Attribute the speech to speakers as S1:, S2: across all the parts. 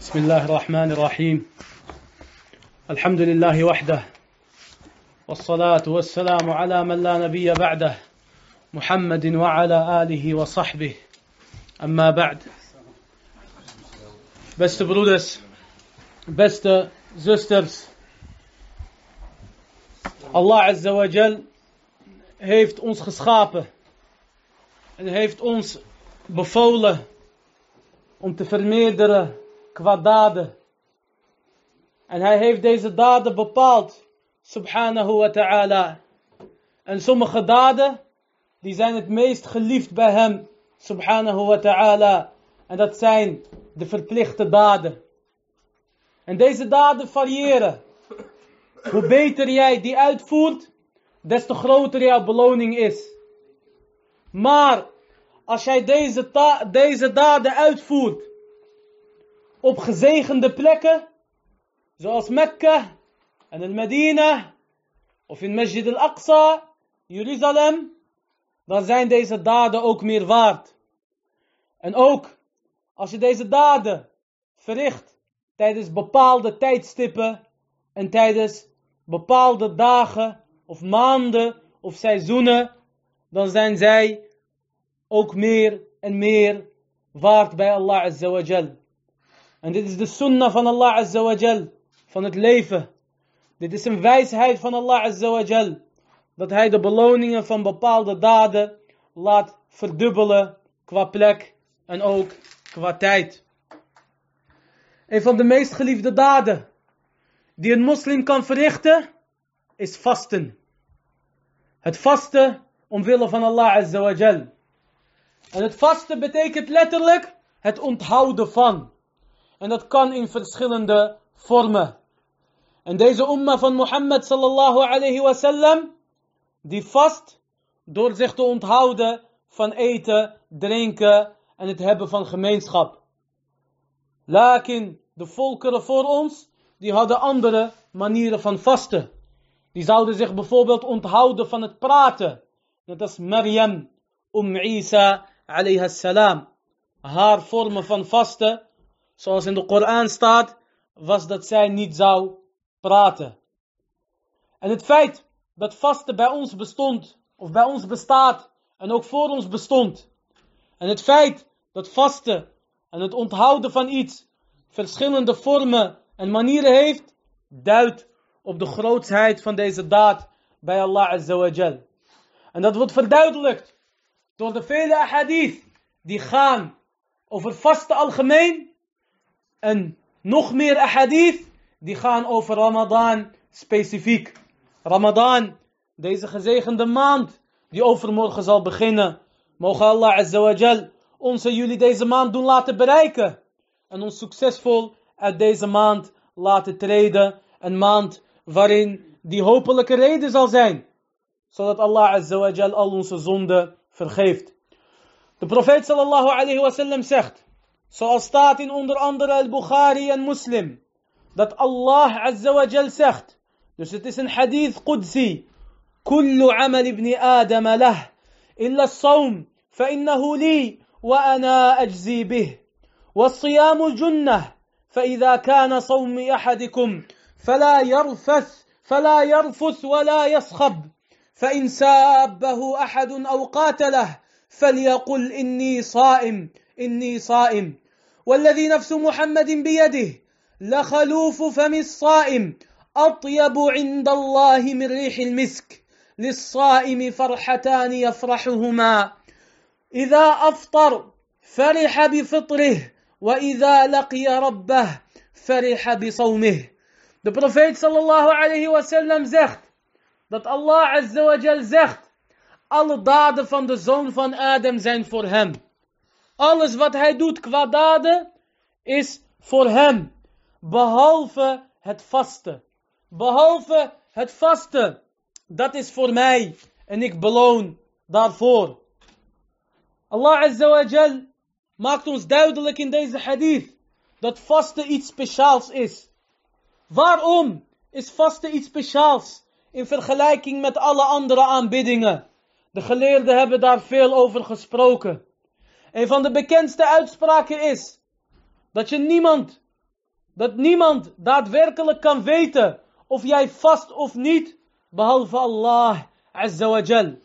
S1: بسم الله الرحمن الرحيم الحمد لله وحده والصلاة والسلام على من لا نبي بعده محمد وعلى آله وصحبه أما بعد Beste broeders, beste zusters. Allah Azza wa Jal heeft ons geschapen. En heeft ons bevolen om te vermeerderen qua daden. En hij heeft deze daden bepaald, subhanahu wa ta'ala. En sommige daden, die zijn het meest geliefd bij hem, subhanahu wa ta'ala. En dat zijn de verplichte daden. En deze daden variëren. Hoe beter jij die uitvoert, des te groter jouw beloning is. Maar als jij deze, deze daden uitvoert op gezegende plekken, zoals Mekka en el Medina, of in Masjid al-Aqsa, Jeruzalem, dan zijn deze daden ook meer waard. En ook als je deze daden verricht tijdens bepaalde tijdstippen en tijdens bepaalde dagen of maanden of seizoenen, dan zijn zij ook meer en meer waard bij Allah Azza wa Jal. En dit is de sunnah van Allah Azza van het leven. Dit is een wijsheid van Allah Azza dat hij de beloningen van bepaalde daden laat verdubbelen qua plek en ook qua tijd. Een van de meest geliefde daden die een moslim kan verrichten, is vasten. Het vasten omwille van Allah Azza. En het vasten betekent letterlijk het onthouden van. En dat kan in verschillende vormen. En deze umma van Mohammed sallallahu alayhi wa sallam, die vast door zich te onthouden van eten, drinken en het hebben van gemeenschap. Lakin de volkeren voor ons, die hadden andere manieren van vasten. Die zouden zich bijvoorbeeld onthouden van het praten. Net als Maryam, Um Isa alayha salam. Haar vormen van vasten, zoals in de Koran staat, was dat zij niet zou praten. En het feit dat vasten bij ons bestond, of bij ons bestaat, en ook voor ons bestond. En het feit dat vasten en het onthouden van iets verschillende vormen en manieren heeft, duidt op de grootsheid van deze daad bij Allah Azza wa Jal. En dat wordt verduidelijkt door de vele ahadith die gaan over vasten algemeen en nog meer ahadith die gaan over Ramadan specifiek. Ramadan, deze gezegende maand die overmorgen zal beginnen. Mogen Allah Azza wa Jal ons en jullie deze maand doen laten bereiken. En ons succesvol uit deze maand laten treden. Een maand waarin die hopelijke reden zal zijn. Zodat Allah Azza wa Jal al onze zonden vergeeft. De profeet sallallahu alayhi wa sallam zegt. Zoals staat in onder andere al-Bukhari en Muslim. Dat Allah Azza wa Jal zegt. Dus het is een hadith Qudsi. كل عمل ابن آدم له إلا الصوم فإنه لي وأنا أجزي به والصيام جنة فإذا كان صوم أحدكم فلا يرفث فلا يرفث ولا يصخب فإن سابه أحد أو قاتله فليقل إني صائم إني صائم والذي نفس محمد بيده لخلوف فم الصائم أطيب عند الله من ريح المسك للصائم فرحتان يفرحهما. إذا أفطر فرح بفطره وإذا لقي ربه فرح بصومه. De profeet sallallahu alayhi wa sallam zegt dat Allah wa jal zegt alle daden van de zoon van Adam zijn voor hem. Alles wat hij doet qua daden is voor hem. Behalve het vasten. Behalve het vasten. Dat is voor mij. En ik beloon daarvoor. Allah Azza wa Jal maakt ons duidelijk in deze hadith dat vasten iets speciaals is. Waarom is vasten iets speciaals in vergelijking met alle andere aanbiddingen? De geleerden hebben daar veel over gesproken. Een van de bekendste uitspraken is dat je niemand dat niemand daadwerkelijk kan weten of jij vast of niet, behalve Allah Azza wa Jal.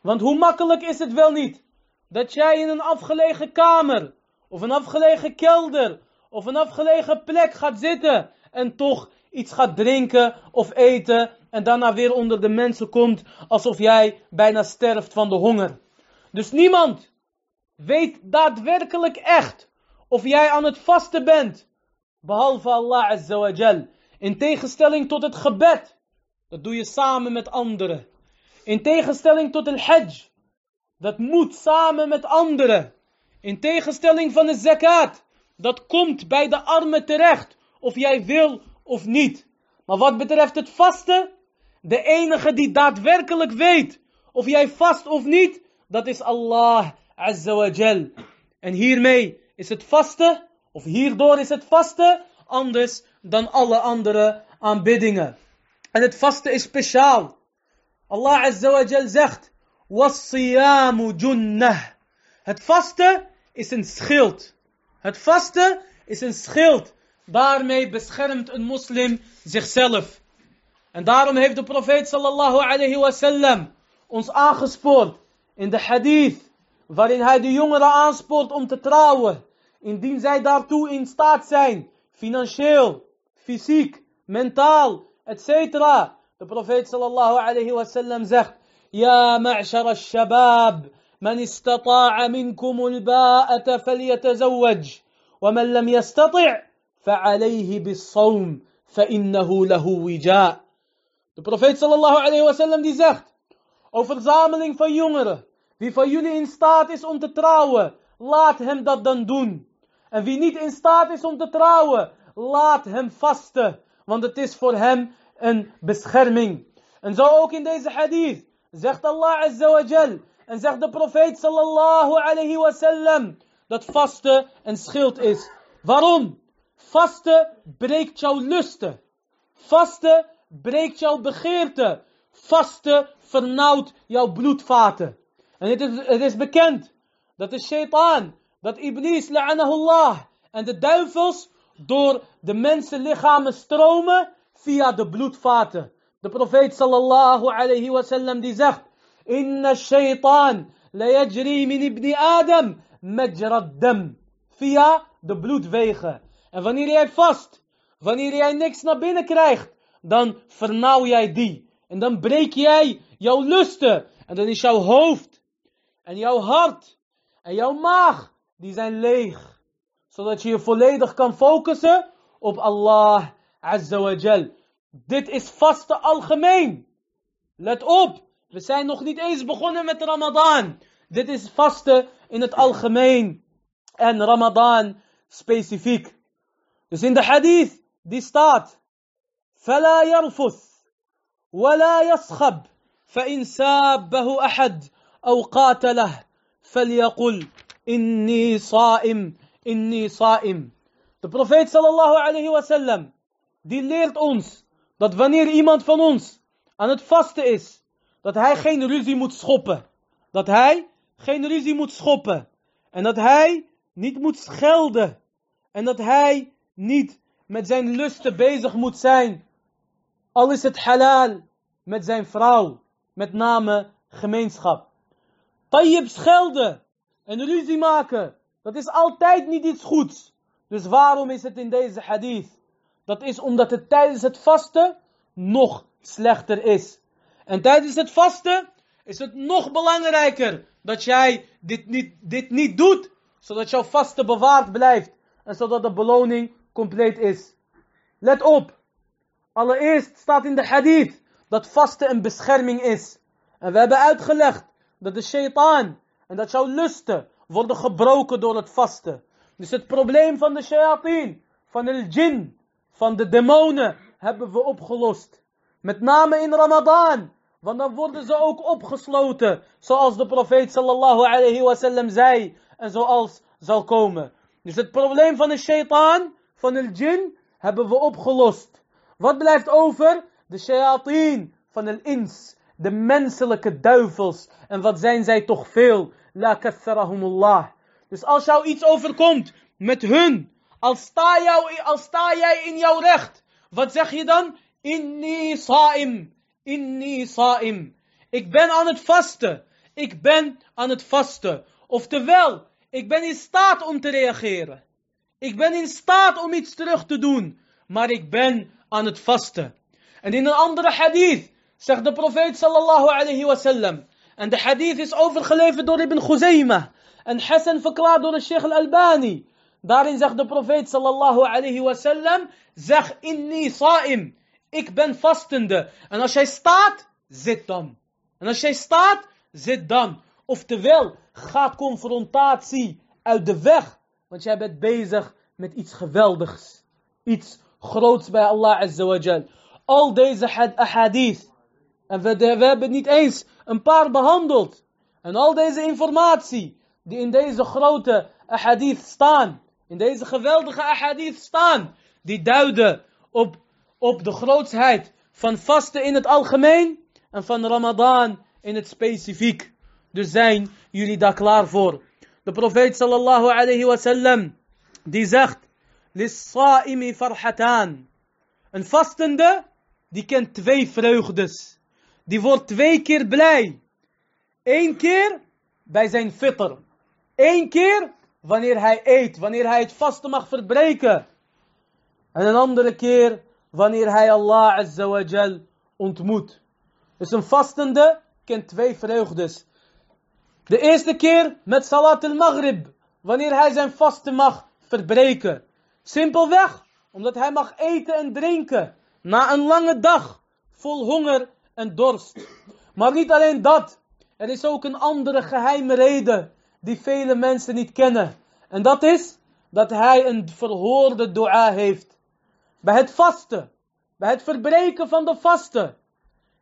S1: Want hoe makkelijk is het wel niet dat jij in een afgelegen kamer, of een afgelegen kelder, of een afgelegen plek gaat zitten en toch iets gaat drinken of eten en daarna weer onder de mensen komt alsof jij bijna sterft van de honger. Dus niemand weet daadwerkelijk echt of jij aan het vasten bent, behalve Allah Azza wa Jal. In tegenstelling tot het gebed, dat doe je samen met anderen. In tegenstelling tot het hajj, dat moet samen met anderen. In tegenstelling van de zakat, dat komt bij de armen terecht, of jij wil of niet. Maar wat betreft het vasten, de enige die daadwerkelijk weet of jij vast of niet, dat is Allah Azza wa Jal. En hiermee is het vasten, of hierdoor is het vasten, anders dan alle andere aanbiddingen. En het vasten is speciaal. Allah Azza wa Jal zegt, وَالصِّيَامُ جُنَّةٌ Het vasten is een schild. Het vasten is een schild. Daarmee beschermt een moslim zichzelf. En daarom heeft de profeet sallallahu alayhi wasallam ons aangespoord in de hadith waarin hij de jongeren aanspoort om te trouwen, indien zij daartoe in staat zijn, financieel, fysiek, mentaal, etc. De profeet sallallahu alayhi wasallam zegt, Ja ma'shar al-shabab, من استطاع منكم الباءة فليتزوج ومن لم يستطع فعليه بالصوم فإنه له وجاء De profeet sallallahu alayhi wasallam die zegt over verzameling van jongeren. Wie van jullie in staat is om te trouwen, laat hem dat dan doen. En wie niet in staat is om te trouwen, laat hem vasten. Want het is voor hem een bescherming. En zo ook in deze hadith zegt Allah azza wa jal. En zegt de profeet sallallahu alayhi wasallam. Dat vasten een schild is. Waarom? Vasten breekt jouw lusten. Vasten breekt jouw begeerte. Vasten vernauwt jouw bloedvaten. En het is, het is bekend dat de shaitaan, dat iblis, la'anahullah, en de duivels door de mensenlichamen stromen via de bloedvaten. De profeet sallallahu alayhi wasallam die zegt, Inna shaitaan la yajri min ibn Adam majrad dam. Via de bloedwegen. En wanneer jij vast, wanneer jij niks naar binnen krijgt, dan vernauw jij die. En dan breek jij jouw lusten. En dan is jouw hoofd en jouw hart en jouw maag, die zijn leeg. Zodat je je volledig kan focussen op Allah Azza wa Jal. Dit is vaste algemeen. Let op, we zijn nog niet eens begonnen met Ramadan. Dit is vasten in het algemeen. En Ramadan specifiek. Dus in de hadith, die staat. فلا يرفث ولا يصخب فإن سابه أحد أو قاتله فليقل إني صائم إني صائم De profeet sallallahu alayhi wasallam, die leert ons dat wanneer iemand van ons aan het vasten is, dat hij geen ruzie moet schoppen. Dat hij geen ruzie moet schoppen. En dat hij niet moet schelden. En dat hij niet met zijn lusten bezig moet zijn. Al is het halal met zijn vrouw. Met name gemeenschap. Tayyib schelden en ruzie maken. Dat is altijd niet iets goeds. Dus waarom is het in deze hadith? Dat is omdat het tijdens het vasten nog slechter is. En tijdens het vasten is het nog belangrijker dat jij dit niet, dit niet doet, zodat jouw vasten bewaard blijft en zodat de beloning compleet is. Let op. Allereerst staat in de hadith dat vasten een bescherming is. En we hebben uitgelegd dat de shaitaan en dat jouw lusten worden gebroken door het vasten. Dus het probleem van de shayateen, van de jinn, van de demonen hebben we opgelost. Met name in Ramadan. Want dan worden ze ook opgesloten. Zoals de profeet sallallahu alayhi wasallam zei. En zoals zal komen. Dus het probleem van de shaitaan, van de jinn, hebben we opgelost. Wat blijft over? De shayateen van de ins. De menselijke duivels. En wat zijn zij toch veel. La katharahumullah. Dus als jou iets overkomt met hun. Als sta, jou, sta jij in jouw recht, wat zeg je dan? Inni sa'im. Inni sa'im. Ik ben aan het vasten. Ik ben aan het vasten. Oftewel, ik ben in staat om te reageren. Ik ben in staat om iets terug te doen. Maar ik ben aan het vasten. En in een andere hadith zegt de profeet sallallahu alayhi wasallam. En de hadith is overgeleverd door Ibn Khuzaymah. En Hassan verklaard door de Sheikh al-Albani. Daarin zegt de profeet sallallahu alayhi wasallam. Zeg inni sa'im. Ik ben vastende. En als jij staat, zit dan. En als jij staat, zit dan. Oftewel, ga confrontatie uit de weg. Want jij bent bezig met iets geweldigs. Iets groots bij Allah Azza wa. Al deze hadith. En we, we hebben niet eens een paar behandeld. En al deze informatie die in deze grote ahadith staan. In deze geweldige ahadith staan. Die duiden op, op de grootsheid van vasten in het algemeen. En van Ramadan in het specifiek. Dus zijn jullie daar klaar voor. De profeet sallallahu alayhi wa sallam. Die zegt. Lissa'imi farhatan. Een vastende. Die kent twee vreugdes. Die wordt twee keer blij. Eén keer bij zijn fitter. Eén keer wanneer hij eet. Wanneer hij het vasten mag verbreken. En een andere keer wanneer hij Allah Azza wa Jal ontmoet. Dus een vastende kent twee vreugdes. De eerste keer met Salat al-Maghrib. Wanneer hij zijn vasten mag verbreken. Simpelweg omdat hij mag eten en drinken. Na een lange dag vol honger en dorst. Maar niet alleen dat. Er is ook een andere geheime reden die vele mensen niet kennen. En dat is dat hij een verhoorde dua heeft. Bij het vasten, bij het verbreken van de vasten,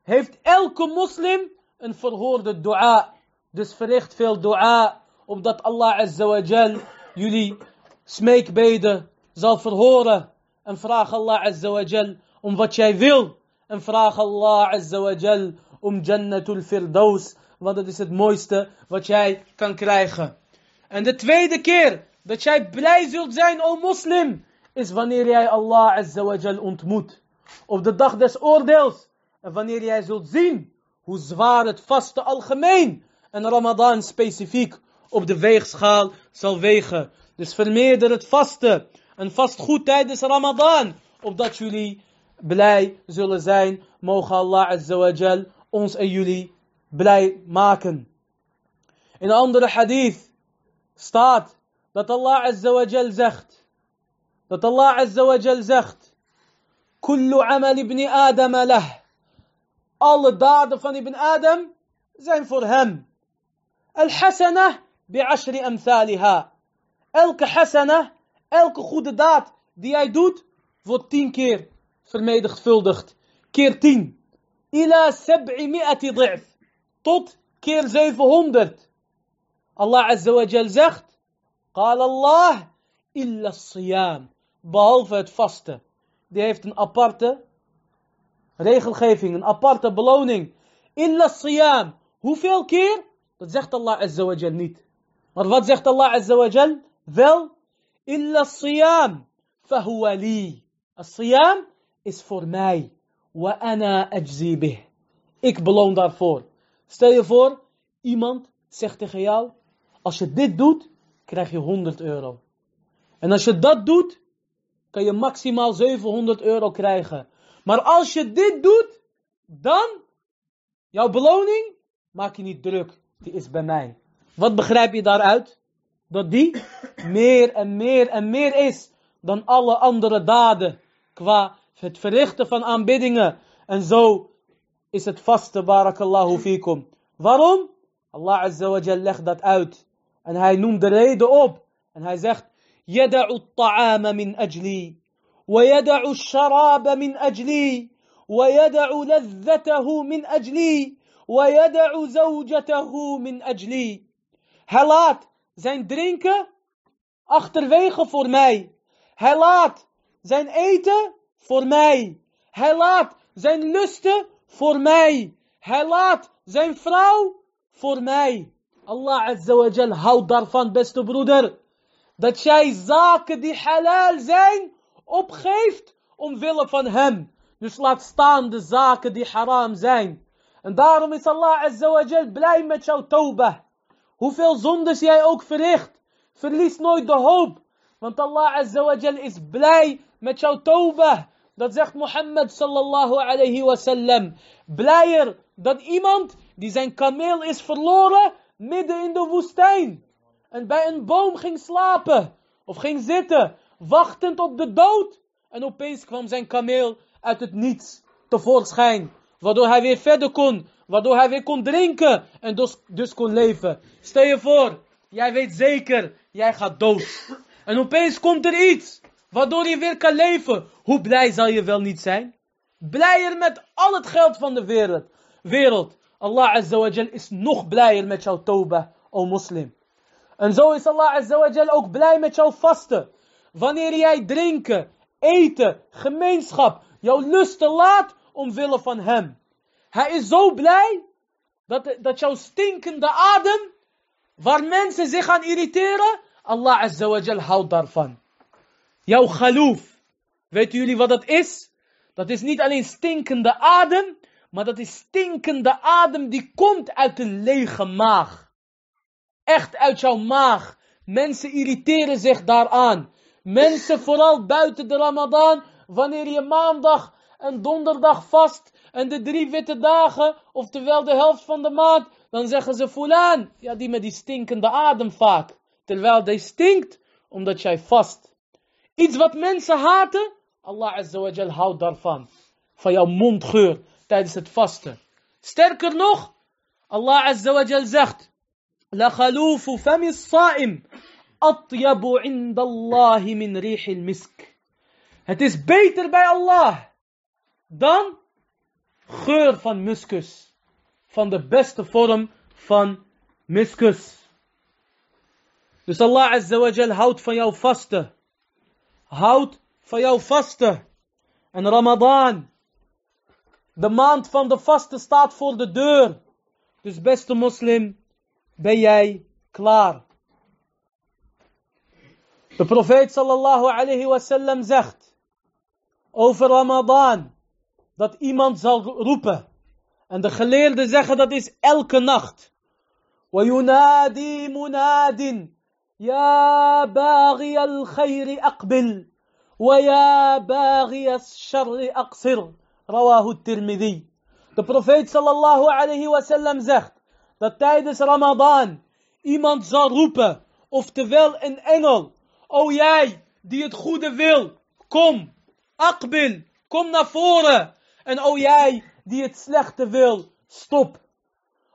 S1: heeft elke moslim een verhoorde dua. Dus verricht veel dua, opdat Allah Azza wa Jal jullie smeekbeden zal verhoren. En vraag Allah Azza wa Jal om wat jij wil. En vraag Allah Azza wa Jal om Jannatul Firdaus. Want dat is het mooiste wat jij kan krijgen. En de tweede keer dat jij blij zult zijn, o moslim, is wanneer jij Allah Azza wa Jal ontmoet. Op de dag des oordeels. En wanneer jij zult zien hoe zwaar het vasten algemeen en Ramadan specifiek op de weegschaal zal wegen. Dus vermeerder het vasten en vast goed tijdens Ramadan, opdat jullie blij zullen zijn. Mogen Allah Azza wa Jal ons en jullie blij maken. In een andere hadith staat dat Allah Azza wa Jal zegt. Dat Allah Azza wa Jal zegt. Kullu amal ibn Adam lah. Alle daden van ibn Adam zijn voor hem. Al-hasana bi'ashri amthaliha. Elke hasana, elke goede daad die jij doet, wordt tien keer vermenigvuldigd. Keer tien. Ila sab'i mi'ati di'f. Tot keer 700. Allah Azza wa Jal zegt. قال Allah illa siyam. Behalve het vasten. Die heeft een aparte regelgeving, een aparte beloning. Illa siyam. Hoeveel keer? Dat zegt Allah Azza wa Jal niet. Maar wat zegt Allah Azza wa Jal? Wel, illa siyam. Fahuwa li. As-siyam is voor mij. Ik beloon daarvoor. Stel je voor, iemand zegt tegen jou, als je dit doet, krijg je 100 euro. En als je dat doet, kan je maximaal 700 euro krijgen. Maar als je dit doet, dan, jouw beloning, maak je niet druk. Die is bij mij. Wat begrijp je daaruit? Dat die meer en meer en meer is dan alle andere daden. Qua het verrichten van aanbiddingen. En zo is het vaste, barakallahu fikum. Waarom? Allah Azza wa Jal legt dat uit. En hij noemt de reden op. En hij zegt, يدع الطعام من أجلي ويدع الشراب من أجلي ويدع لذته من أجلي ويدع زوجته من أجلي Hij laat zijn drinken achterwege voor mij. Hij laat zijn eten voor mij. Hij laat zijn lusten voor mij. Hij laat zijn vrouw voor mij. Allah Azza wa houdt daarvan, beste broeder. dat jij zaken die halal zijn, opgeeft omwille van hem. Dus laat staan de zaken die haram zijn. En daarom is Allah Azza blij met jouw tawbah. Hoeveel zondes jij ook verricht, verlies nooit de hoop. Want Allah Azza is blij met jouw tawbah. Dat zegt Mohammed sallallahu alayhi wasallam. Blijer dan iemand die zijn kameel is verloren midden in de woestijn. En bij een boom ging slapen. Of ging zitten, wachtend op de dood. En opeens kwam zijn kameel uit het niets tevoorschijn. Waardoor hij weer verder kon. Waardoor hij weer kon drinken. En dus, dus kon leven. Stel je voor, jij weet zeker, jij gaat dood. En opeens komt er iets. Waardoor je weer kan leven. Hoe blij zal je wel niet zijn? Blijer met al het geld van de wereld. wereld. Allah Azza wa Jal is nog blijer met jouw toba, o moslim. En zo is Allah Azza wa Jal ook blij met jouw vasten. Wanneer jij drinken, eten, gemeenschap, jouw lusten laat omwille van hem. Hij is zo blij dat, dat jouw stinkende adem, waar mensen zich aan irriteren, Allah Azza wa Jal houdt daarvan. Jouw galoof. Weten jullie wat dat is? Dat is niet alleen stinkende adem, maar dat is stinkende adem die komt uit een lege maag. Echt uit jouw maag. Mensen irriteren zich daaraan. Mensen, vooral buiten de Ramadan, wanneer je maandag en donderdag vast en de drie witte dagen, oftewel de helft van de maand, dan zeggen ze fulaan, ja die met die stinkende adem vaak. Terwijl die stinkt, omdat jij vast. Iets wat mensen haten, Allah Azza wa Jal houdt daarvan. Van jouw mondgeur tijdens het vasten. Sterker nog, Allah Azza wa Jal zegt, La khalufu fami sa'im atyabu inda Allah min rihil misk. Het is beter bij Allah dan geur van muskus. Van de beste vorm van muskus. Dus Allah Azza wa Jal houdt van jouw vasten. Houd van jouw vasten. En Ramadan, de maand van de vasten staat voor de deur. Dus beste moslim, ben jij klaar. De profeet sallallahu alayhi wasallam zegt over Ramadan dat iemand zal roepen. En de geleerden zeggen dat is elke nacht. وينادي مناد يا باغي الخير أقبل ويا باغي الشر أقصر رواه الترمذي De profeet sallallahu alayhi wasallam zegt dat tijdens Ramadan iemand zal roepen, oftewel een engel, o jij die het goede wil, kom, akbil, kom naar voren. En o jij die het slechte wil, stop.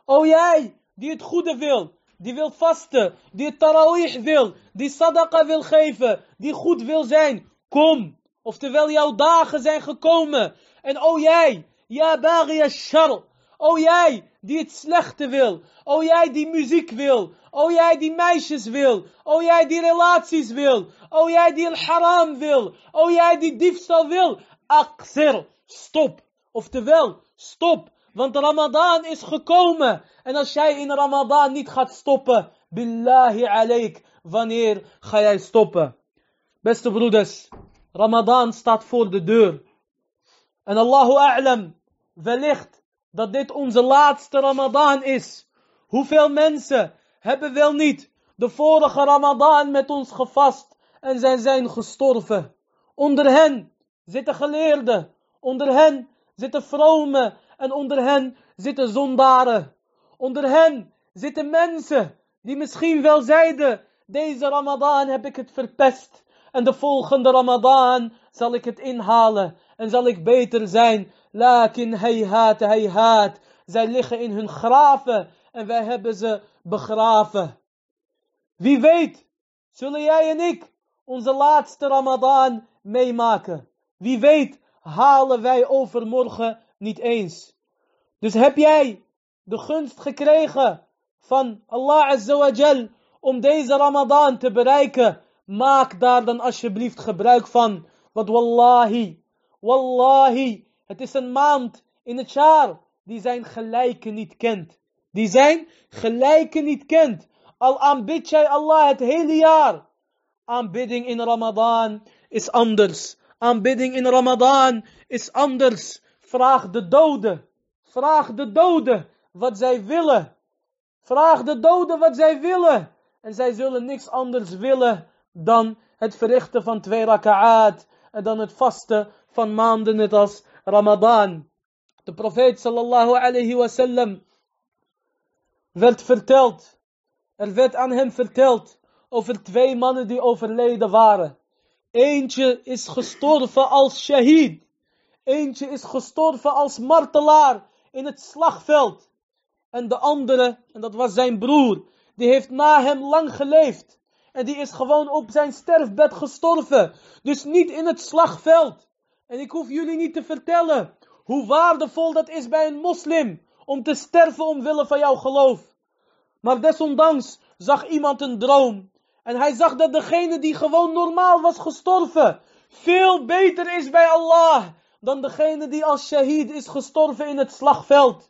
S1: O jij die het goede wil, die wil vasten, die tarawih wil, die sadaqa wil geven, die goed wil zijn, kom. Oftewel jouw dagen zijn gekomen. En o jij, ja baghi shar, o jij die het slechte wil, o jij die muziek wil, o jij die meisjes wil, o jij die relaties wil, o jij die al haram wil, o jij die diefstal wil, aksir, stop. Oftewel, stop. Want Ramadan is gekomen. En als jij in Ramadan niet gaat stoppen, billahi alaik, wanneer ga jij stoppen? Beste broeders, Ramadan staat voor de deur. En Allahu a'lam, wellicht dat dit onze laatste Ramadan is. Hoeveel mensen hebben wel niet de vorige Ramadan met ons gevast en zijn zijn gestorven? Onder hen zitten geleerden, onder hen zitten vromen en onder hen zitten zondaren. Onder hen zitten mensen die misschien wel zeiden, deze Ramadan heb ik het verpest. En de volgende Ramadan zal ik het inhalen en zal ik beter zijn. Lakin hayhat hayhat. Zij liggen in hun graven en wij hebben ze begraven. Wie weet, zullen jij en ik onze laatste Ramadan meemaken. Wie weet, halen wij overmorgen niet eens. Dus heb jij de gunst gekregen van Allah Azza om deze Ramadan te bereiken, maak daar dan alsjeblieft gebruik van. Want wallahi, wallahi, het is een maand in het jaar die zijn gelijke niet kent. Die zijn gelijke niet kent. Al aanbid jij Allah het hele jaar. Aanbidding in Ramadan is anders. Aanbidding in Ramadan is anders. Vraag de doden. Vraag de doden wat zij willen. Vraag de doden wat zij willen. En zij zullen niks anders willen dan het verrichten van twee raka'at. En dan het vasten van maanden net als Ramadan. De profeet sallallahu alayhi wasallam werd verteld. Er werd aan hem verteld over twee mannen die overleden waren. Eentje is gestorven als shahid. Eentje is gestorven als martelaar in het slagveld. En de andere, en dat was zijn broer, die heeft na hem lang geleefd. En die is gewoon op zijn sterfbed gestorven. Dus niet in het slagveld. En ik hoef jullie niet te vertellen hoe waardevol dat is bij een moslim. Om te sterven omwille van jouw geloof. Maar desondanks zag iemand een droom. En hij zag dat degene die gewoon normaal was gestorven. Veel beter is bij Allah. Dan degene die als shahid is gestorven in het slagveld.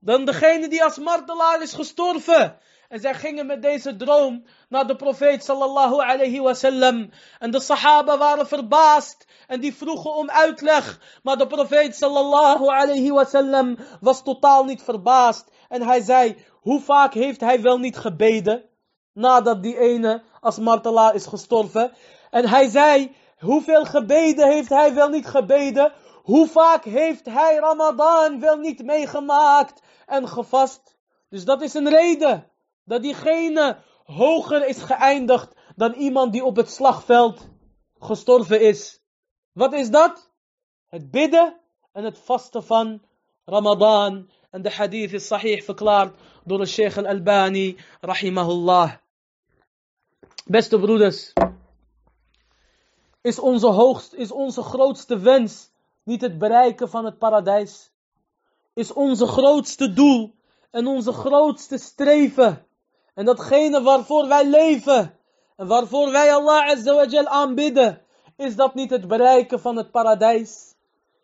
S1: Dan degene die als martelaar is gestorven. En zij gingen met deze droom naar de profeet sallallahu alayhi wasallam. En de sahaba waren verbaasd en die vroegen om uitleg. Maar de profeet sallallahu alayhi wasallam was totaal niet verbaasd. En hij zei, hoe vaak heeft hij wel niet gebeden? Nadat die ene als martelaar is gestorven. En hij zei, hoeveel gebeden heeft hij wel niet gebeden? Hoe vaak heeft hij Ramadan wel niet meegemaakt en gevast? Dus dat is een reden dat diegene hoger is geëindigd dan iemand die op het slagveld gestorven is. Wat is dat? Het bidden en het vasten van Ramadan. En de hadith is sahih verklaard door de Sheikh al-Albani, rahimahullah. Beste broeders, is onze hoogst, is onze grootste wens niet het bereiken van het paradijs? Is onze grootste doel en onze grootste streven en datgene waarvoor wij leven en waarvoor wij Allah azawajal aanbidden, is dat niet het bereiken van het paradijs?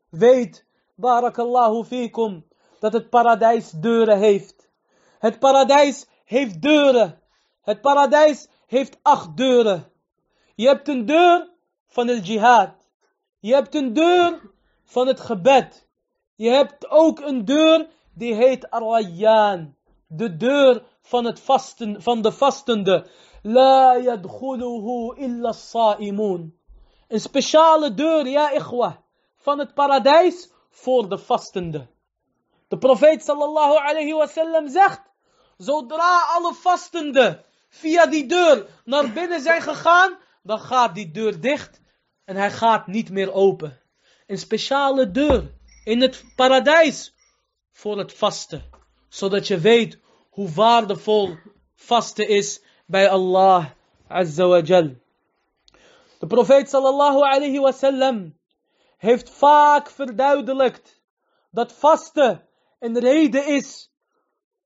S1: Weet, barakallahu fikum, dat het paradijs deuren heeft. Het paradijs heeft deuren. Het paradijs heeft acht deuren. Je hebt een deur van het jihad. Je hebt een deur van het gebed. Je hebt ook een deur die heet Arwayyan. De deur van, het vasten, van de vastende. La yadkhuluhu illa sa'imun. Een speciale deur, ja ikhwa, van het paradijs voor de vastende. De profeet sallallahu alayhi wasallam zegt, zodra alle vastenden via die deur naar binnen zijn gegaan, dan gaat die deur dicht en hij gaat niet meer open. Een speciale deur in het paradijs voor het vasten. Zodat je weet hoe waardevol vasten is bij Allah Azza wa Jal. De profeet sallallahu alayhi wasallam heeft vaak verduidelijkt dat vasten een reden is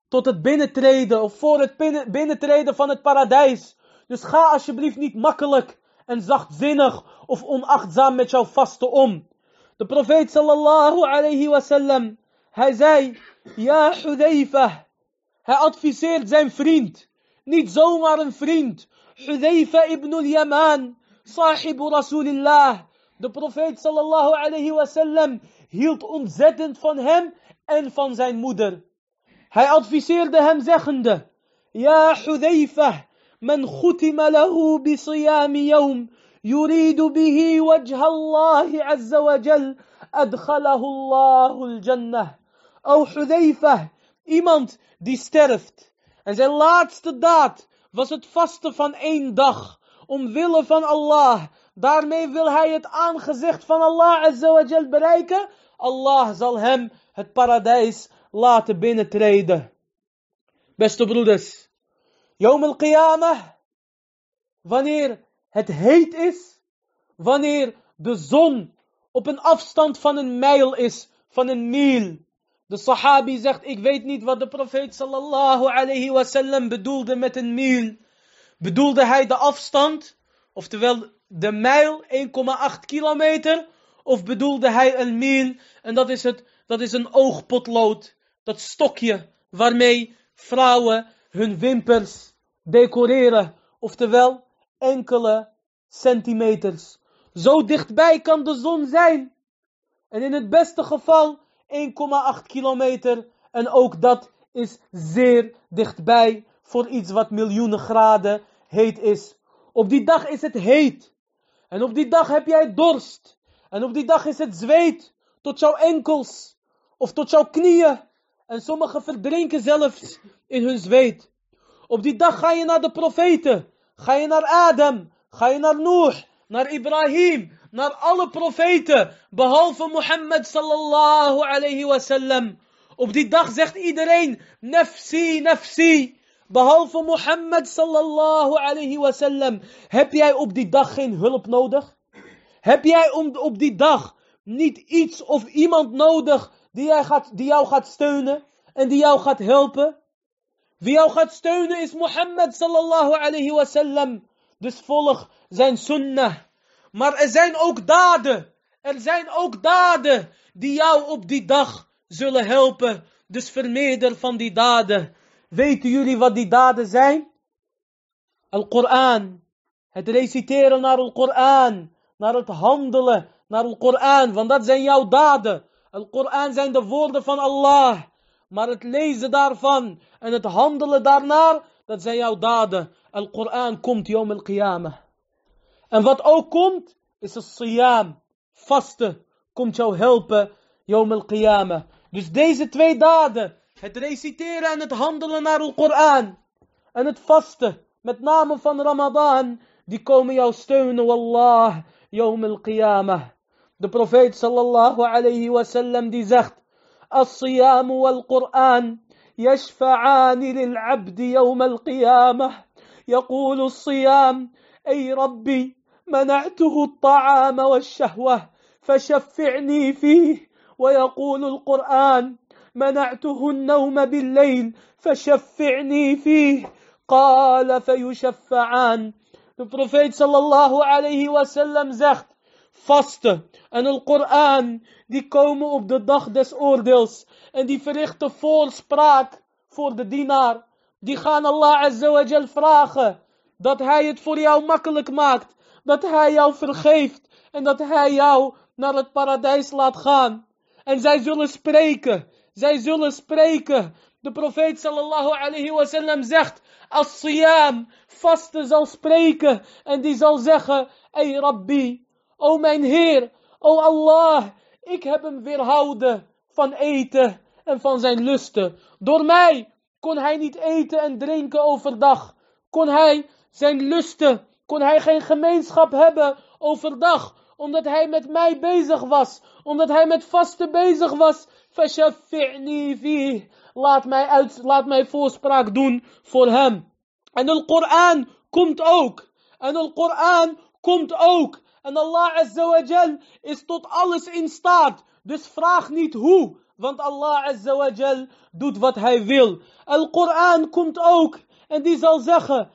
S1: tot het binnentreden of voor het binnentreden van het paradijs. Dus ga alsjeblieft niet makkelijk en zachtzinnig of onachtzaam met jouw vasten om. De profeet sallallahu alayhi wasallam, hij zei, ja Hudayfa, hij adviseert zijn vriend, niet zomaar een vriend, Hudayfa ibn al-Yaman, sahibu Rasulillah. De profeet sallallahu alayhi wasallam hield ontzettend van hem en van zijn moeder. Hij adviseerde hem zeggende, Ja Hudayfa, من ختم له بصيام يوم يريد به وجه الله عز وجل أدخله الله الجنة أو حذيفة iemand die sterft en zijn laatste daad was het vasten van één dag omwille van Allah daarmee wil hij het aangezicht van Allah azza wa jal bereiken Allah zal hem het paradijs laten binnentreden beste broeders Yom al-Qiyamah, wanneer het heet is, wanneer de zon op een afstand van een mijl is, van een mil. De sahabi zegt, ik weet niet wat de profeet sallallahu alayhi bedoelde met een mil. Bedoelde hij de afstand, oftewel de mijl, 1,8 kilometer, of bedoelde hij een mil, en dat is, het, dat is een oogpotlood, dat stokje waarmee vrouwen hun wimpers decoreren. Oftewel, enkele centimeters. Zo dichtbij kan de zon zijn. En in het beste geval 1,8 kilometer. En ook dat is zeer dichtbij voor iets wat miljoenen graden heet is. Op die dag is het heet. En op die dag heb jij dorst. En op die dag is het zweet tot jouw enkels of tot jouw knieën. En sommigen verdrinken zelfs in hun zweet. Op die dag ga je naar de profeten. Ga je naar Adam. Ga je naar Noor. Naar Ibrahim. Naar alle profeten. Behalve Mohammed sallallahu alayhi wasallam. Op die dag zegt iedereen. Nafsi, nafsi. Behalve Mohammed sallallahu alayhi wasallam. Heb jij op die dag geen hulp nodig? Heb jij op die dag niet iets of iemand nodig die, jij gaat, die jou gaat steunen en die jou gaat helpen? Wie jou gaat steunen is Mohammed sallallahu alayhi wasallam. Dus volg zijn sunnah. Maar er zijn ook daden. Er zijn ook daden die jou op die dag zullen helpen. Dus vermeerder van die daden. Weten jullie wat die daden zijn? Al-Quran. Het reciteren naar Al-Quran. Naar het handelen naar Al-Quran. Want dat zijn jouw daden. Al-Quran zijn de woorden van Allah. Maar het lezen daarvan en het handelen daarnaar, dat zijn jouw daden. Al-Quran komt Yom al-Qiyamah. En wat ook komt, is het siyam. Vasten komt jou helpen Yom al-Qiyamah. Dus deze twee daden, het reciteren en het handelen naar Al-Quran. En het vasten, met name van Ramadan, die komen jou steunen, wallah, Yom al-Qiyamah. De profeet sallallahu alayhi wasallam die zegt, الصيام والقرآن يشفعان للعبد يوم القيامة. يقول الصيام أي ربي منعته الطعام والشهوة فشفعني فيه. ويقول القرآن منعته النوم بالليل فشفعني فيه. قال فيشفعان. profeet sallallahu alayhi wasallam zegt, vasten en de Koran, die komen op de dag des oordeels. En die verrichten voorspraak voor de dienaar. Die gaan Allah azawajal vragen dat hij het voor jou makkelijk maakt. Dat hij jou vergeeft en dat hij jou naar het paradijs laat gaan. En zij zullen spreken. Zij zullen spreken. De profeet sallallahu alayhi wasallam zegt, als siyam, vasten zal spreken en die zal zeggen, ey Rabbi, O mijn Heer, o Allah, ik heb hem weerhouden van eten en van zijn lusten. Door mij kon hij niet eten en drinken overdag. Kon hij zijn lusten, kon hij geen gemeenschap hebben overdag. Omdat hij met mij bezig was. Omdat hij met vasten bezig was. Laat mij, uit, laat mij voorspraak doen voor hem. En de Koran komt ook. En de Koran komt ook en Allah Azza is tot alles in staat. Dus vraag niet hoe. Want Allah Azza doet wat hij wil. Al-Quran komt ook. En die zal zeggen.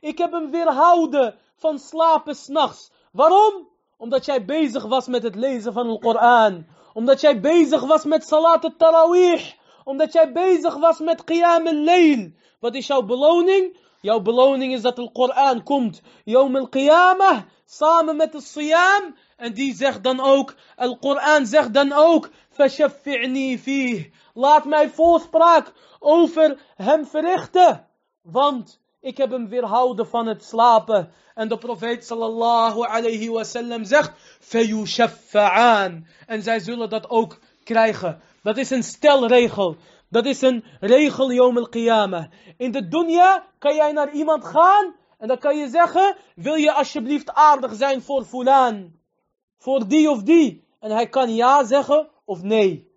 S1: Ik heb hem weerhouden van slapen s'nachts. Waarom? Omdat jij bezig was met het lezen van de Koran. Omdat jij bezig was met salat al-tarawih. Omdat jij bezig was met qiyam al-layl. Wat is jouw beloning? Jouw beloning is dat de Koran komt. Yom al-Qiyamah. Samen met de Siyam. En die zegt dan ook. Al-Quran zegt dan ook. Fashaffi'ni fih. Laat mij voorspraak over hem verrichten. Want ik heb hem weerhouden van het slapen. En de profeet sallallahu alayhi wasallam zegt. Fayushaffa'an. En zij zullen dat ook krijgen. Dat is een stelregel. Dat is een regel Yom al-Qiyamah. In de dunya kan jij naar iemand gaan en dan kan je zeggen, wil je alsjeblieft aardig zijn voor fulan? Voor die of die? En hij kan ja zeggen of nee.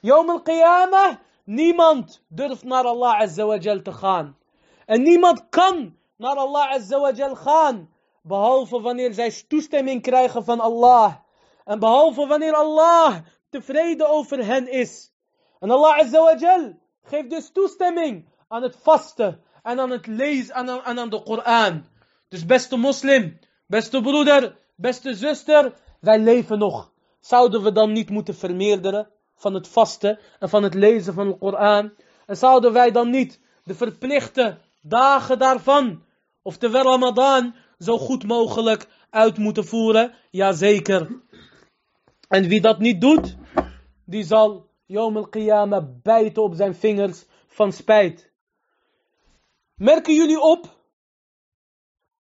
S1: Yom al-Qiyamah, niemand durft naar Allah Azza te gaan. En niemand kan naar Allah Azza gaan, behalve wanneer zij toestemming krijgen van Allah. En behalve wanneer Allah tevreden over hen is. En Allah Azza geeft dus toestemming aan het vasten en aan het lezen en aan, aan de Koran. Dus beste moslim, beste broeder, beste zuster, wij leven nog. Zouden we dan niet moeten vermeerderen van het vasten en van het lezen van de Koran? En zouden wij dan niet de verplichte dagen daarvan Oftewel Ramadan zo goed mogelijk uit moeten voeren. Jazeker. En wie dat niet doet, die zal Yom al-Qiyamah bijten op zijn vingers van spijt. Merken jullie op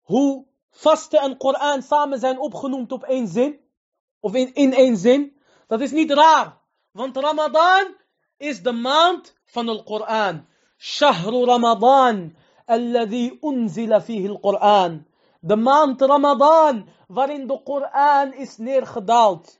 S1: hoe vasten en Koran samen zijn opgenoemd op één zin? Of in, in één zin? Dat is niet raar. Want Ramadan is de maand van de Koran. Shahru Ramadan. Alladhi unzila fihi al-Quran. De maand Ramadan waarin de Koran is neergedaald.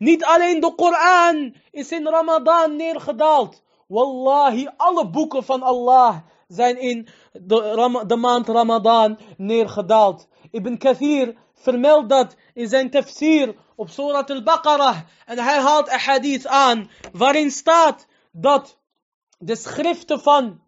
S1: Niet alleen de Koran is in Ramadan neergedaald. Wallahi, alle boeken van Allah zijn in de, maand Ramadan neergedaald. Ibn Kathir vermeldt dat in zijn tafsir op Surat al-Baqarah. En hij haalt een hadith aan waarin staat dat de schriften van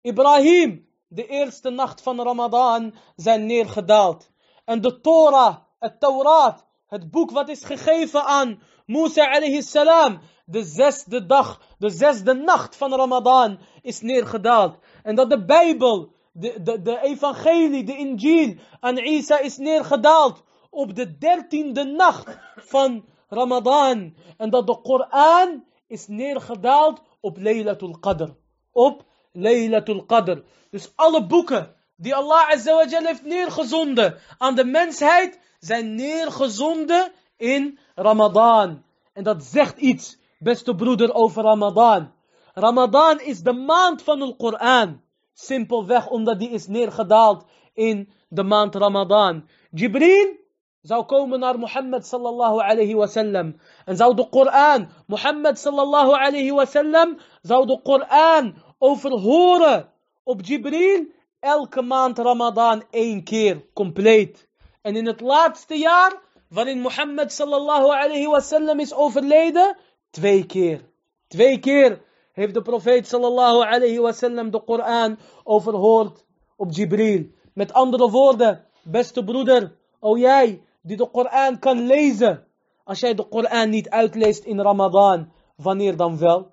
S1: Ibrahim de eerste nacht van Ramadan zijn neergedaald. En de Torah, het Taurat, het boek wat is gegeven aan Musa alayhi salam, de zesde dag, de zesde nacht van Ramadan is neergedaald. En dat de Bijbel, de, de, de evangelie, de Injil aan Isa is neergedaald op de dertiende nacht van Ramadan. En dat de Koran is neergedaald op Laylatul Qadr. Op Laylatul Qadr. Dus alle boeken die Allah Azawajal heeft neergezonden aan de mensheid, zijn neergezonden in Ramadan. En dat zegt iets, beste broeder, over Ramadan. Ramadan is de maand van de Koran. Simpelweg omdat die is neergedaald in de maand Ramadan. Jibril zou komen naar Mohammed sallallahu alayhi wasallam. En zou de Koran, Mohammed sallallahu alayhi wasallam, zou de Koran overhoren op Jibril elke maand Ramadan één keer compleet. En in het laatste jaar, waarin Mohammed sallallahu alayhi wasallam is overleden, twee keer. Twee keer heeft de profeet sallallahu alayhi wasallam de Koran overhoord op Jibril. Met andere woorden, beste broeder, o jij die de Koran kan lezen. Als jij de Koran niet uitleest in Ramadan, wanneer dan wel?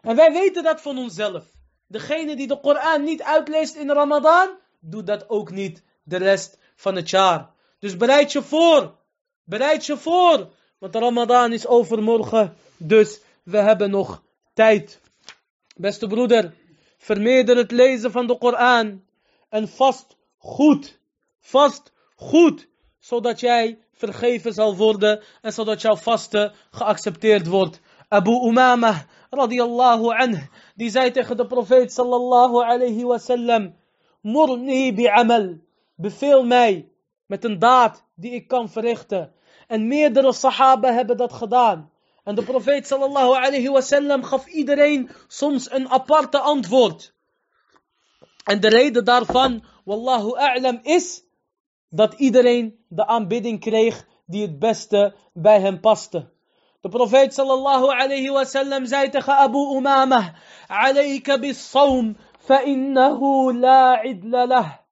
S1: En wij weten dat van onszelf. Degene die de Koran niet uitleest in Ramadan, doet dat ook niet de rest van het jaar. Dus bereid je voor. Bereid je voor. Want Ramadan is overmorgen. Dus we hebben nog tijd. Beste broeder, vermeerder het lezen van de Koran. En vast goed. Vast goed. Zodat jij vergeven zal worden. En zodat jouw vaste geaccepteerd wordt. Abu Umama radiyallahu anh. Die zei tegen de profeet sallallahu alayhi wasallam. Murni bi'amal. Beveel mij met een daad die ik kan verrichten. En meerdere sahaba hebben dat gedaan. En de profeet sallallahu alayhi wasallam gaf iedereen soms een aparte antwoord. En de reden daarvan, wallahu a'lam, is dat iedereen de aanbidding kreeg die het beste bij hem paste. De profeet sallallahu alayhi wasallam zei tegen Abu Umamah, alayka bis sawm, fa innahu la idla.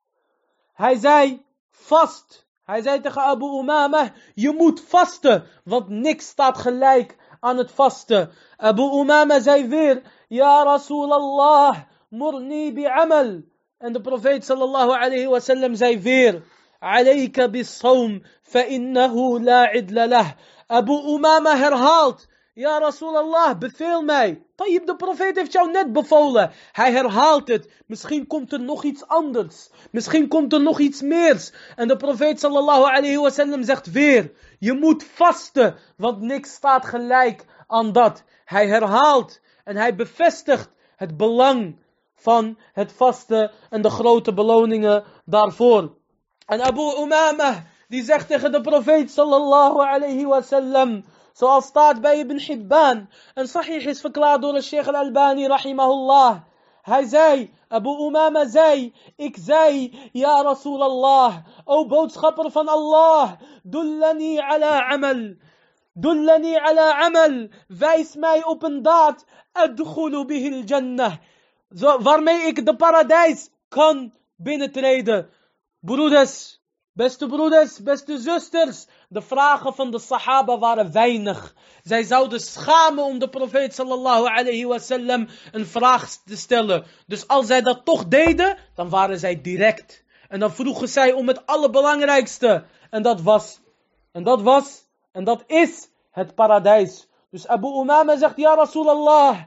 S1: Hij zei, vast. Hij zei tegen Abu Umamah, je moet vasten, want niks staat gelijk aan het vasten. Abu Umama zei weer, Ja Rasulallah, murni bi'amal. En de profeet sallallahu alayhi wa sallam zei weer, Alayka bis-sawm, fa innahu la idla lah. Abu Umama herhaalt, Ja Rasulallah, beveel mij. Tayyib, de profeet heeft jou net bevolen. Hij herhaalt het. Misschien komt er nog iets anders. Misschien komt er nog iets meers. En de profeet sallallahu alayhi wa sallam zegt weer. Je moet vasten, want niks staat gelijk aan dat. Hij herhaalt en hij bevestigt het belang van het vasten en de grote beloningen daarvoor. En Abu Umama, die zegt tegen de profeet sallallahu alayhi wa sallam, zoals staat bij Ibn Hibban, en sahih is verklaard door de Sheikh al-Albani rahimahullah. Hij zei, Abu Umama zei, ik zei, ja Rasulallah, o boodschapper van Allah, dullani ala amal. Dullani ala amal. Wijs mij op een daad. Adkhulu bihil jannah. Waarmee ik de paradijs kan binnentreden. Broeders, beste broeders, beste zusters. De vragen van de sahaba waren weinig. Zij zouden schamen om de profeet sallallahu alayhi wasallam een vraag te stellen. Dus als zij dat toch deden, dan waren zij direct. En dan vroegen zij om het allerbelangrijkste. En dat was, en dat was, en dat is het paradijs. Dus Abu Umama zegt, ja Rasulallah,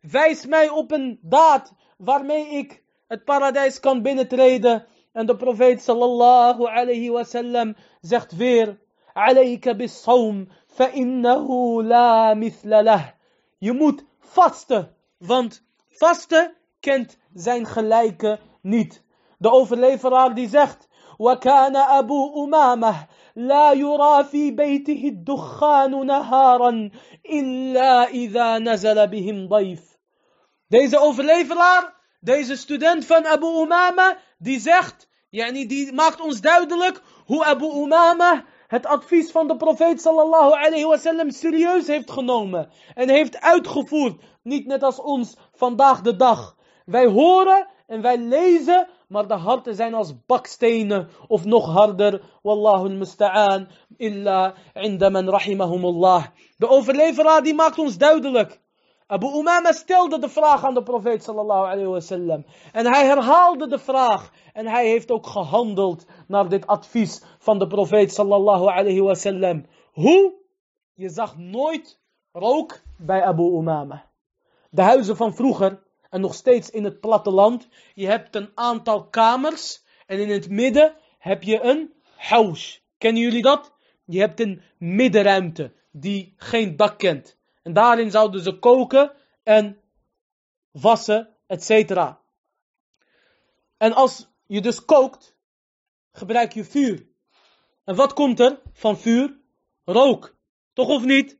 S1: wijs mij op een daad waarmee ik het paradijs kan binnentreden. En de profeet sallallahu alayhi wasallam zegt weer, alayka bis sawm, fa innahu la mithla lah. Je moet vasten, want vasten kent zijn gelijke niet. De overleveraar die zegt, وكان أبو أمامة لا يرى في بيته الدخان نهارا إلا إذا نزل بهم ضيف. Deze overleveraar, deze student van Abu Umama, die zegt, yani die maakt ons duidelijk hoe Abu Umama het advies van de profeet sallallahu alayhi serieus heeft genomen en heeft uitgevoerd. Niet net als ons vandaag de dag. Wij horen en wij lezen, maar de harten zijn als bakstenen of nog harder. Wallahu al-musta'an illa inda man rahimahumullah. De overleveraar die maakt ons duidelijk. Abu Umama stelde de vraag aan de profeet sallallahu alayhi. En hij herhaalde de vraag. En hij heeft ook gehandeld naar dit advies van de profeet sallallahu alayhi wasallam. Hoe? Je zag nooit rook bij Abu Umama. De huizen van vroeger, en nog steeds in het platteland, je hebt een aantal kamers. En in het midden heb je een huis. Kennen jullie dat? Je hebt een middenruimte die geen dak kent. En daarin zouden ze koken en wassen, etc. En als je dus kookt, gebruik je vuur. En wat komt er van vuur? Rook. Toch of niet?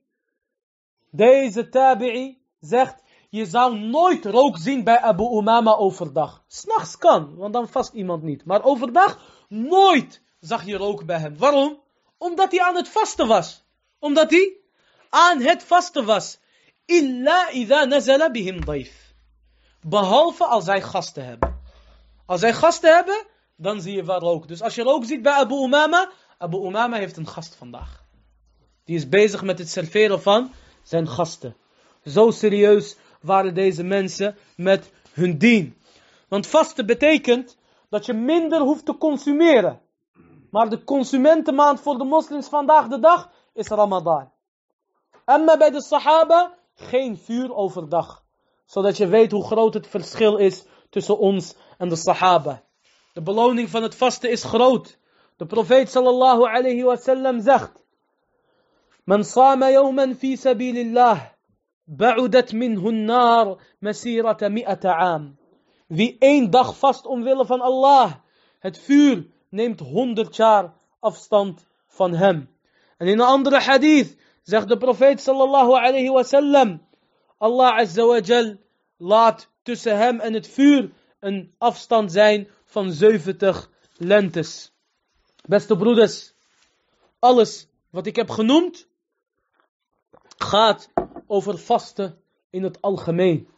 S1: Deze tabi'i zegt, je zou nooit rook zien bij Abu Umama overdag. S'nachts kan, want dan vast iemand niet. Maar overdag, nooit zag je rook bij hem. Waarom? Omdat hij aan het vasten was. Omdat hij aan het vasten was. Illa idha nazala bihim daif. Behalve als zij gasten hebben. Als zij gasten hebben, dan zie je waar rook. Dus als je rook ziet bij Abu Umama, Abu Umama heeft een gast vandaag. Die is bezig met het serveren van zijn gasten. Zo serieus waren deze mensen met hun dien. Want vasten betekent dat je minder hoeft te consumeren. Maar de consumentenmaand voor de moslims vandaag de dag is Ramadan. Maar bij de Sahaba, geen vuur overdag. Zodat je weet hoe groot het verschil is tussen ons en de Sahaba. De beloning van het vasten is groot. De profeet sallallahu alayhi wasallam zegt: Man sama yawman fi sabilillah, ba'udat minhu nar masirata mi'ata. Wie één dag vast omwille van Allah, het vuur neemt honderd jaar afstand van hem. En in een andere hadith zegt de profeet sallallahu alayhi wa sallam, Allah azza laat tussen hem en het vuur een afstand zijn van 70 lentes. Beste broeders, alles wat ik heb genoemd gaat over vasten in het algemeen.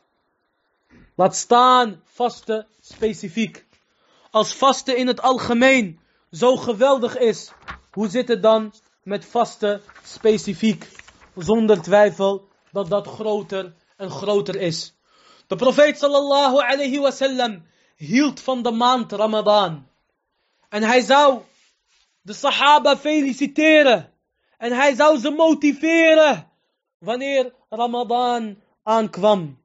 S1: Laat staan vasten specifiek. Als vasten in het algemeen zo geweldig is, hoe zit het dan met vasten specifiek? Zonder twijfel dat dat groter en groter is. De profeet sallallahu alayhi wasallam hield van de maand Ramadan. En hij zou de sahaba feliciteren. En hij zou ze motiveren wanneer Ramadan aankwam.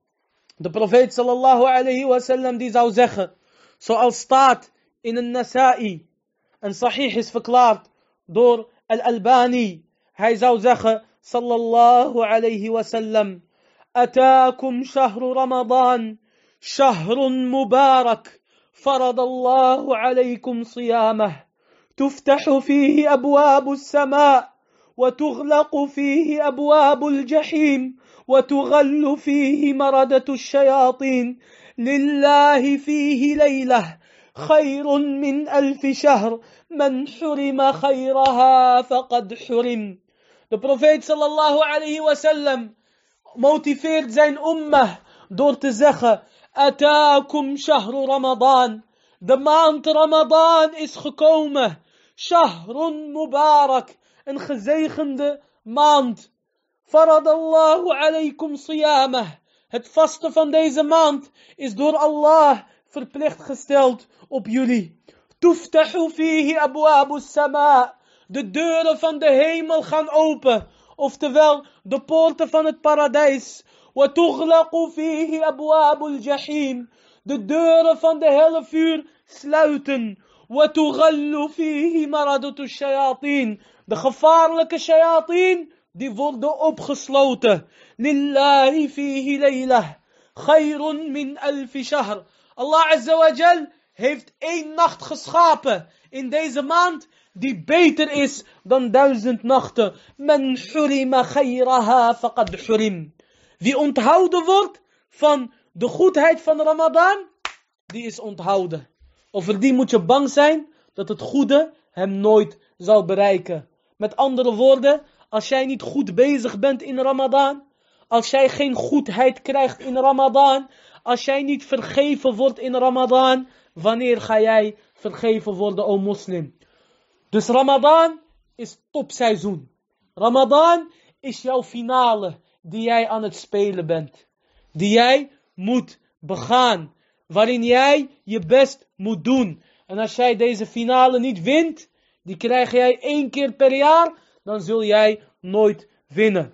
S1: De profeet sallallahu alayhi wasallam die zou zeggen, zoals staat in een Nasa'i, en sahih is verklaard door Al-Albani. Hij zou zeggen, sallallahu alayhi wasallam, أتاكم شهر رمضان. شهر مبارك. فرض الله عليكم صيامه. تفتح فيه أبواب السماء. وتغلق فيه أبواب الجحيم. وتغل فيه مردة الشياطين. لله فيه ليلة. خير من ألف شهر من حرم خيرها فقد حرم De profeet sallallahu alayhi wasallam motiveert zijn ummah door te zeggen Ataakum shahru Ramadan. De maand Ramadan is gekomen. Shahrun Mubarak. Een gezegende maand. Faradallahu alaykum siyamah. Het vasten van deze maand is door Allah verplicht gesteld op jullie. Tuftahu fihi abwabu sama. De deuren van de hemel gaan open. Oftewel, de poorten van het paradijs. Wa tughlaqu fihi abwabu jahim. De deuren van de helle vuur sluiten. Wa tughallu fihi maradatu shayatin. De gevaarlijke shayatin, die worden opgesloten. Lillahi fihi laylah. Khayrun min alfi shahr. Allah Azza wa Jal heeft één nacht geschapen in deze maand die beter is dan duizend nachten. Men hurima khayraha faqad hurim. Wie onthouden wordt van de goedheid van Ramadan, die is onthouden. Over die moet je bang zijn dat het goede hem nooit zal bereiken. Met andere woorden, als jij niet goed bezig bent in Ramadan, als jij geen goedheid krijgt in Ramadan, als jij niet vergeven wordt in Ramadan, wanneer ga jij vergeven worden, o moslim? Dus Ramadan is topseizoen. Ramadan is jouw finale die jij aan het spelen bent. Die jij moet begaan. Waarin jij je best moet doen. En als jij deze finale niet wint, die krijg jij één keer per jaar, dan zul jij nooit winnen.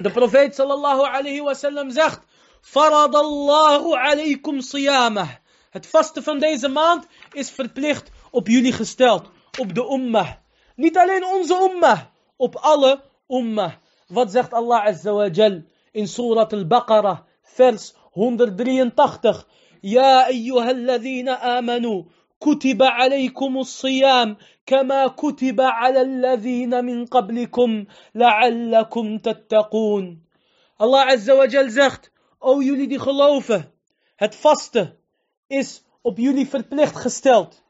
S1: De profeet sallallahu alayhi wasallam zegt, Faradallahu alaykum siyamah. Het vasten van deze maand is verplicht op jullie gesteld. Op de ummah. Niet alleen onze ummah. Op alle ummah. Wat zegt Allah Azza wa Jal in Surat al-Baqarah, vers 183. Ja, ayyuhalladhina amanu. كتب عليكم الصيام كما كتب على الذين من قبلكم لعلكم تتقون Allah Azza wa Jal zegt, o jullie die geloven, het vasten is op jullie verplicht gesteld.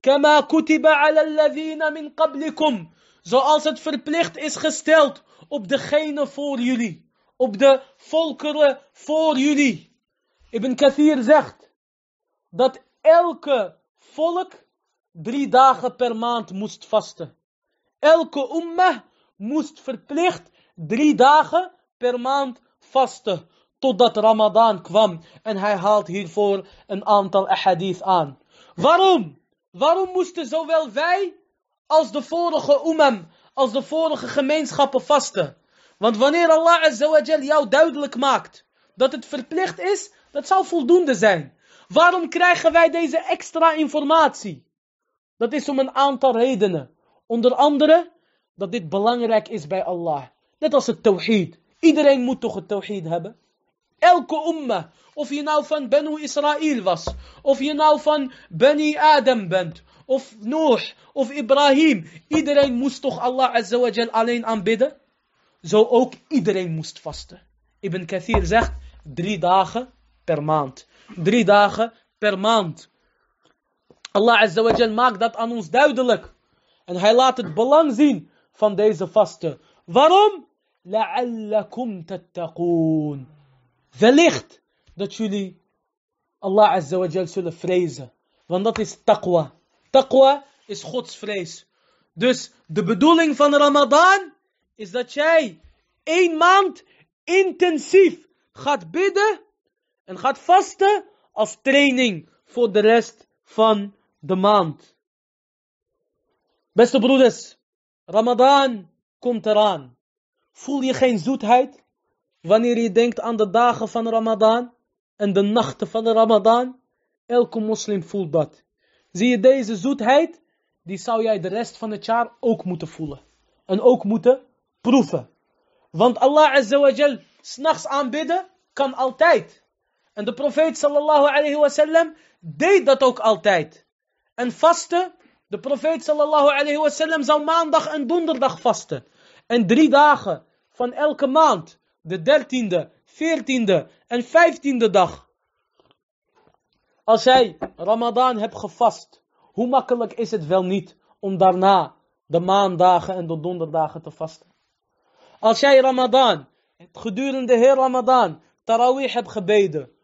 S1: Kama kutiba ala alladhina min qablikum. Zoals het verplicht is gesteld op degene voor jullie. Op de volkeren voor jullie. Ibn Kathir zegt dat elke volk drie dagen per maand moest vasten. Elke ummah moest verplicht drie dagen per maand vasten. Totdat Ramadan kwam. En hij haalt hiervoor een aantal ahadith aan. Waarom? Waarom moesten zowel wij als de vorige umam, als de vorige gemeenschappen vasten? Want wanneer Allah jou duidelijk maakt dat het verplicht is, dat zou voldoende zijn. Waarom krijgen wij deze extra informatie? Dat is om een aantal redenen. Onder andere dat dit belangrijk is bij Allah. Net als het tawhid. Iedereen moet toch het tawhid hebben? Elke umma, of je nou van Benu Israël was, of je nou van Bani Adam bent, of Noor, of Ibrahim. Iedereen moest toch Allah Azawajal alleen aanbidden? Zo ook iedereen moest vasten. Ibn Kathir zegt, drie dagen per maand. Drie dagen per maand. Allah Azawajal maakt dat aan ons duidelijk. En hij laat het belang zien van deze vasten. Waarom? La'allakum tattaqoon. Wellicht dat jullie Allah Azawajal zullen vrezen. Want dat is taqwa. Taqwa is godsvrees. Dus de bedoeling van Ramadan is dat jij één maand intensief gaat bidden en gaat vasten als training voor de rest van de maand. Beste broeders, Ramadan komt eraan. Voel je geen zoetheid wanneer je denkt aan de dagen van Ramadan en de nachten van de Ramadan? Elke moslim voelt dat. Zie je deze zoetheid? Die zou jij de rest van het jaar ook moeten voelen. En ook moeten proeven. Want Allah Azza wa s'nachts aanbidden, kan altijd. En de profeet sallallahu alayhi wa sallam deed dat ook altijd. En vasten, de profeet sallallahu alayhi wa sallam zou maandag en donderdag vasten. En drie dagen van elke maand, de dertiende, veertiende en vijftiende dag. Als jij Ramadan hebt gevast, hoe makkelijk is het wel niet om daarna de maandagen en de donderdagen te vasten? Als jij Ramadan, gedurende heel Ramadan, Tarawih hebt gebeden,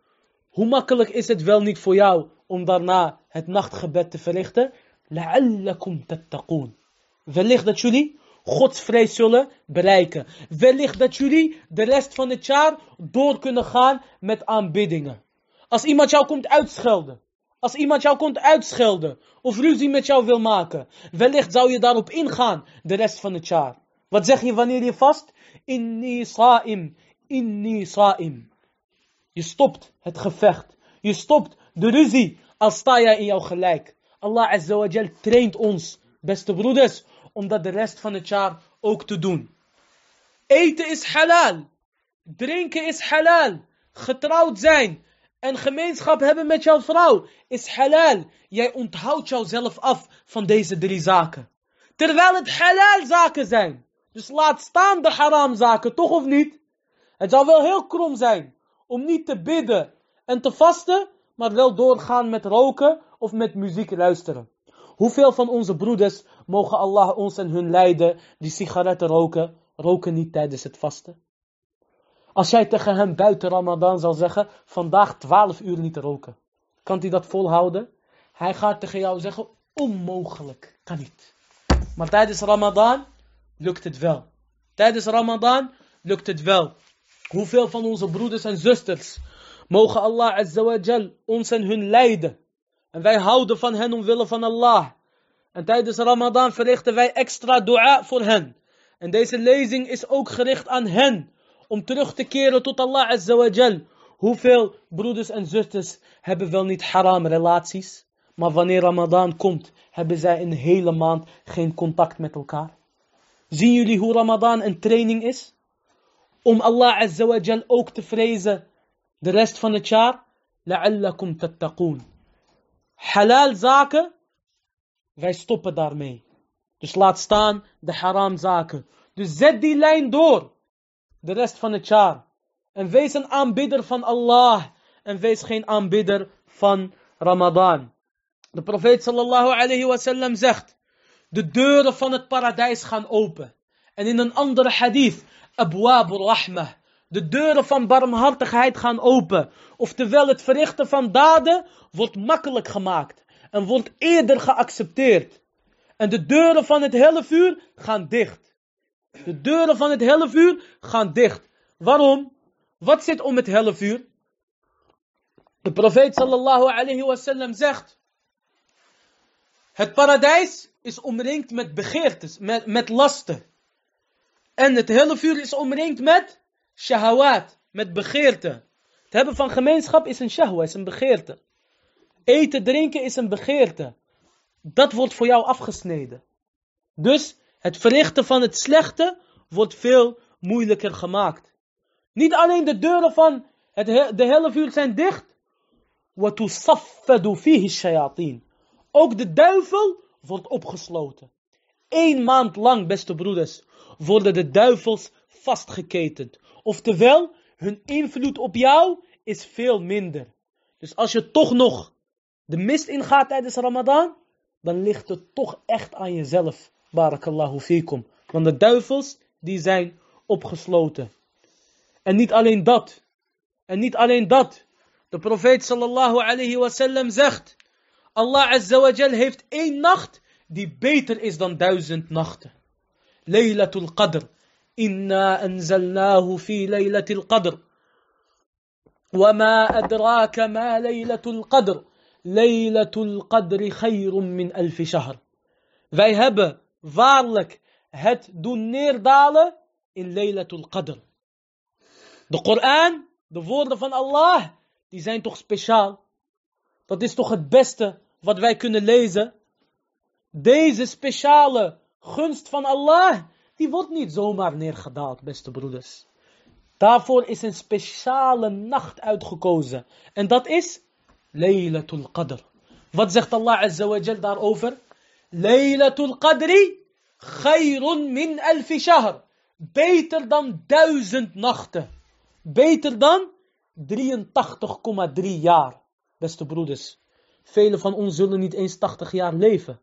S1: hoe makkelijk is het wel niet voor jou om daarna het nachtgebed te verrichten? La'allakum tattaqoon. Wellicht dat jullie godsvrees zullen bereiken. Wellicht dat jullie de rest van het jaar door kunnen gaan met aanbiddingen. Als iemand jou komt uitschelden. Als iemand jou komt uitschelden of ruzie met jou wil maken, wellicht zou je daarop ingaan de rest van het jaar. Wat zeg je wanneer je vast? Inni sa'im, inni sa'im. Je stopt het gevecht. Je stopt de ruzie als sta jij in jouw gelijk. Allah Azza wa Jal traint ons, beste broeders, om dat de rest van het jaar ook te doen. Eten is halal. Drinken is halal. Getrouwd zijn en gemeenschap hebben met jouw vrouw is halal. Jij onthoudt jouzelf af van deze drie zaken. Terwijl het halal zaken zijn. Dus laat staan de haram zaken, toch of niet? Het zou wel heel krom zijn om niet te bidden en te vasten, maar wel doorgaan met roken of met muziek luisteren. Hoeveel van onze broeders mogen Allah ons en hun leiden die sigaretten roken, roken niet tijdens het vasten? Als jij tegen hem buiten Ramadan zal zeggen, vandaag 12 uur niet roken. Kan hij dat volhouden? Hij gaat tegen jou zeggen, onmogelijk, kan niet. Maar tijdens Ramadan lukt het wel. Tijdens Ramadan lukt het wel. Hoeveel van onze broeders en zusters mogen Allah Azza ons en hun leiden. En wij houden van hen omwille van Allah. En tijdens Ramadan verrichten wij extra dua voor hen. En deze lezing is ook gericht aan hen. Om terug te keren tot Allah Azza Hoeveel broeders en zusters hebben wel niet haram relaties. Maar wanneer Ramadan komt, hebben zij een hele maand geen contact met elkaar. Zien jullie hoe Ramadan een training is? Om Allah Azza ook te vrezen de rest van het jaar. La'allakum tattaqoon. Halal zaken, wij stoppen daarmee. Dus laat staan de haram zaken. Dus zet die lijn door. De rest van het jaar. En wees een aanbidder van Allah. En wees geen aanbidder van Ramadan. De profeet sallallahu alayhi wasallam zegt. De deuren van het paradijs gaan open. En in een andere hadith. Abwab rahmah. De deuren van barmhartigheid gaan open. Oftewel het verrichten van daden wordt makkelijk gemaakt. En wordt eerder geaccepteerd. En de deuren van het hellevuur gaan dicht. De deuren van het hellevuur gaan dicht. Waarom? Wat zit om het hellevuur? De profeet sallallahu alayhi wasallam zegt. Het paradijs is omringd met begeertes, met, met lasten. En het hellevuur is omringd met shahawat, met begeerte. Het hebben van gemeenschap is een shahwa, is een begeerte. Eten, drinken is een begeerte. Dat wordt voor jou afgesneden. Dus het verrichten van het slechte wordt veel moeilijker gemaakt. Niet alleen de deuren van het de hele vuur zijn dicht. Ook de duivel wordt opgesloten. Eén maand lang, beste broeders, worden de duivels vastgeketend. Oftewel, hun invloed op jou is veel minder. Dus als je toch nog de mist ingaat tijdens Ramadan, dan ligt het toch echt aan jezelf. Barakallahu fikum. Want de duivels, die zijn opgesloten. En niet alleen dat. En niet alleen dat. De profeet sallallahu alayhi wasallam zegt. Allah azza wa heeft één nacht die beter is dan duizend nachten. Laylatul Qadr. إنا أنزلناه في ليلة القدر وما أدراك ما ليلة القدر ليلة القدر خير من ألف شهر Wij hebben waarlijk het doen neerdalen in Laylatul Qadr. De Koran, de woorden van Allah, die zijn toch speciaal. Dat is toch het beste wat wij kunnen lezen. Deze speciale gunst van Allah, die wordt niet zomaar neergedaald, beste broeders. Daarvoor is een speciale nacht uitgekozen. En dat is Laylatul Qadr. Wat zegt Allah Azza daarover? Laylatul Qadri khayrun min alfi shahr. Beter dan duizend nachten. Beter dan 83,3 jaar. Beste broeders. Velen van ons zullen niet eens 80 jaar leven.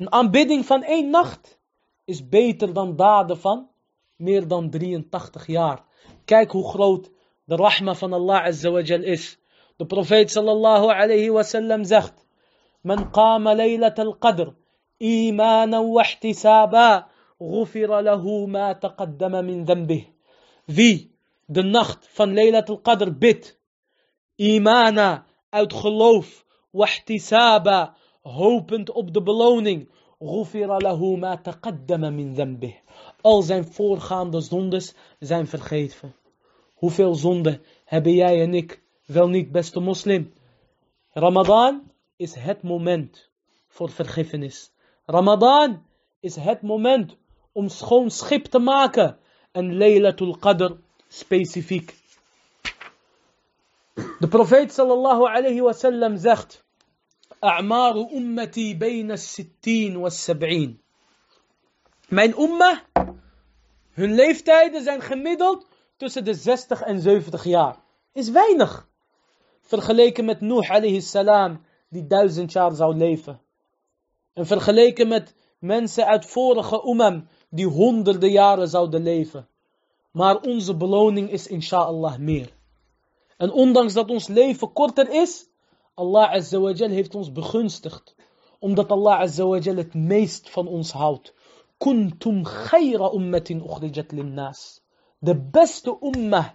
S1: Een aanbidding van één nacht is beter dan daden van meer dan 83 jaar. Kijk hoe groot de rahma van Allah azawajal is. De profeet sallallahu alayhi wa sallam zegt: Man qama laylat al-qadr Imana wa ihtisaba ghufira lahu ma taqaddama min dhanbih. Wie de nacht van Laylat al-Qadr bidt, imana uit geloof, wa ihtisaba hopend op de beloning. Al zijn voorgaande zondes zijn vergeven. Hoeveel zonden hebben jij en ik wel niet, beste moslim? Ramadan is het moment voor vergiffenis. Ramadan is het moment om schoon schip te maken. En Laylatul Qadr specifiek. De profeet sallallahu alayhi wasallam zegt... A'maru ummati bayna sittin wa sab'in. Mijn umma, hun leeftijden zijn gemiddeld tussen de 60 en 70 jaar. Is weinig. Vergeleken met Nuh alayhi salam, die duizend jaar zou leven. En vergeleken met mensen uit vorige umam, die honderden jaren zouden leven. Maar onze beloning is inshallah meer. En ondanks dat ons leven korter is, Allah Azza heeft ons begunstigd. Omdat Allah Azza het meest van ons houdt. Kuntum khayra ummatin ukhrijat linnas. De beste ummah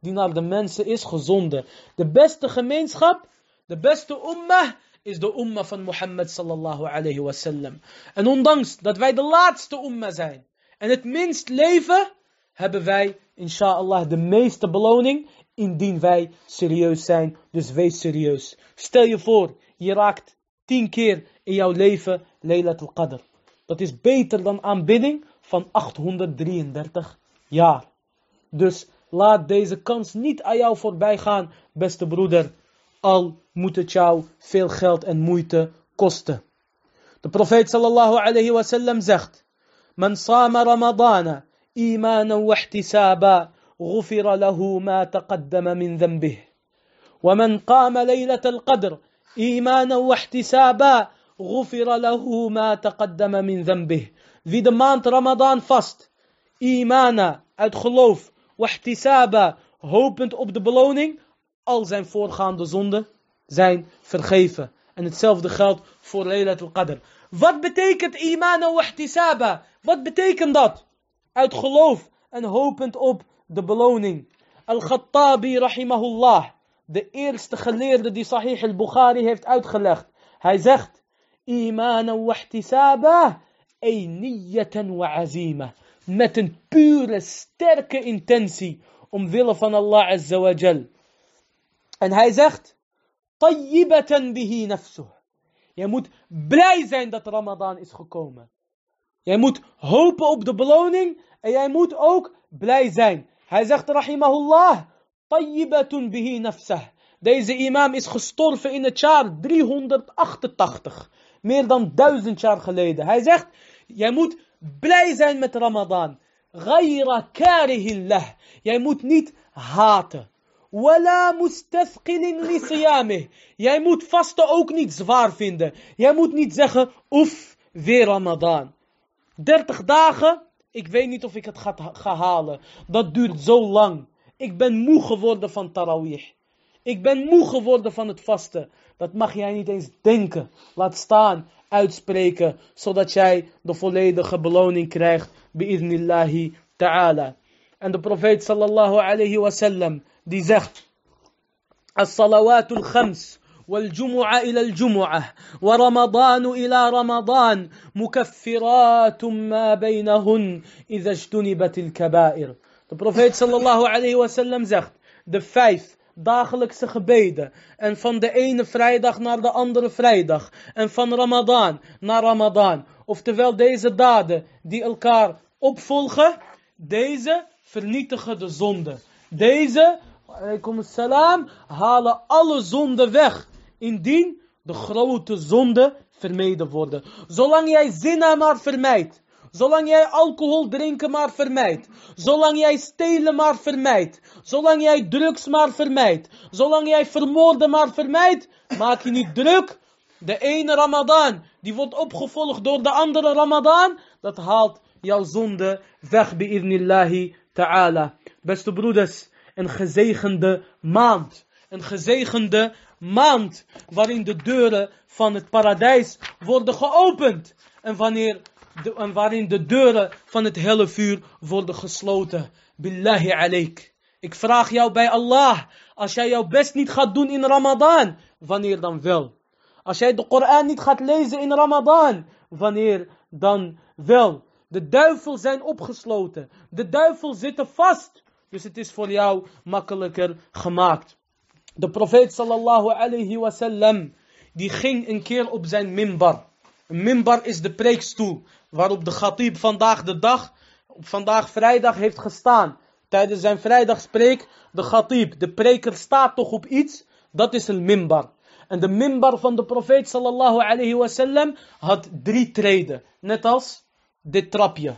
S1: die naar de mensen is gezonden. De beste gemeenschap, de beste ummah is de ummah van Mohammed sallallahu alayhi wasallam. En ondanks dat wij de laatste ummah zijn en het minst leven, hebben wij inshallah de meeste beloning indien wij serieus zijn. Dus wees serieus. Stel je voor, je raakt tien keer in jouw leven Laylat al-Qadr. Dat is beter dan aanbidding van 833 jaar. Dus laat deze kans niet aan jou voorbij gaan, beste broeder. Al moet het jou veel geld en moeite kosten. De profeet sallallahu alayhi wa sallam zegt: Man sama ramadana imanan wa ihtisaba غفر له ما تقدم من ذنبه ومن قام ليلة القدر إيمانا واحتسابا غفر له ما تقدم من ذنبه Wie de maand Ramadan vast, imana, uit geloof, wahtisaba, hopend op de beloning, al zijn voorgaande zonden zijn vergeven. En hetzelfde geldt voor Laylatul Qadr. Wat betekent imana wahtisaba? Wat betekent dat? Uit geloof en hopend op de beloning. Al-Khattabi rahimahullah, de eerste geleerde die Sahih al-Bukhari heeft uitgelegd. Hij zegt, imanan wa ihtisaba, niyatan wa azima. Met een pure, sterke intentie, omwille van Allah azza wa. En hij zegt, tayyibatan bihi nafsuh. Je moet blij zijn dat Ramadan is gekomen. Jij moet hopen op de beloning en jij moet ook blij zijn. Hij zegt, rahimahullah, tayyibatun bihi nafsah. Deze imam is gestorven in het jaar 388. Meer dan duizend jaar geleden. Hij zegt, jij moet blij zijn met Ramadan. Ghayra karihillah. Jij moet niet haten. Wala mustathqilin li siyamih. Jij moet vasten ook niet zwaar vinden. Jij moet niet zeggen, oef, weer Ramadan. 30 dagen, ik weet niet of ik het ga, halen. Dat duurt zo lang. Ik ben moe geworden van tarawih. Ik ben moe geworden van het vasten. Dat mag jij niet eens denken. Laat staan, uitspreken, zodat jij de volledige beloning krijgt. Bi'idnillahi ta'ala. En de profeet sallallahu alayhi wasallam, die zegt... As-salawatul khams. والجمعة إلى الجمعة ورمضان إلى رمضان مكفرات ما بينهن إذا اجتنبت الكبائر De profeet sallallahu alayhi wasallam zegt, de vijf dagelijkse gebeden en van de ene vrijdag naar de andere vrijdag en van Ramadan naar Ramadan. Oftewel deze daden die elkaar opvolgen, deze vernietigen de zonde. Deze, alaikum salam, halen alle zonden weg indien de grote zonde vermeden worden. Zolang jij zina maar vermijdt, zolang jij alcohol drinken maar vermijdt, zolang jij stelen maar vermijdt, zolang jij drugs maar vermijdt, zolang jij vermoorden maar vermijdt, maak je niet druk. De ene Ramadan, die wordt opgevolgd door de andere Ramadan, dat haalt jouw zonde weg bi ta'ala. Beste broeders, een gezegende maand, een gezegende maand waarin de deuren van het paradijs worden geopend. En, wanneer en waarin de deuren van het helle vuur worden gesloten. Billahi alaik. Ik vraag jou bij Allah, als jij jouw best niet gaat doen in Ramadan, wanneer dan wel? Als jij de Koran niet gaat lezen in Ramadan. Wanneer dan wel? De duivel zijn opgesloten. De duivel zitten vast. Dus het is voor jou makkelijker gemaakt. De profeet sallallahu alayhi wasallam. Die ging een keer op zijn minbar. Een minbar is de preekstoel. Waarop de ghatib vandaag de dag. Vandaag vrijdag heeft gestaan. Tijdens zijn vrijdagspreek. De ghatib, de preker staat toch op iets. Dat is een minbar. En de minbar van de profeet sallallahu alayhi wasallam had drie treden. Net als dit trapje.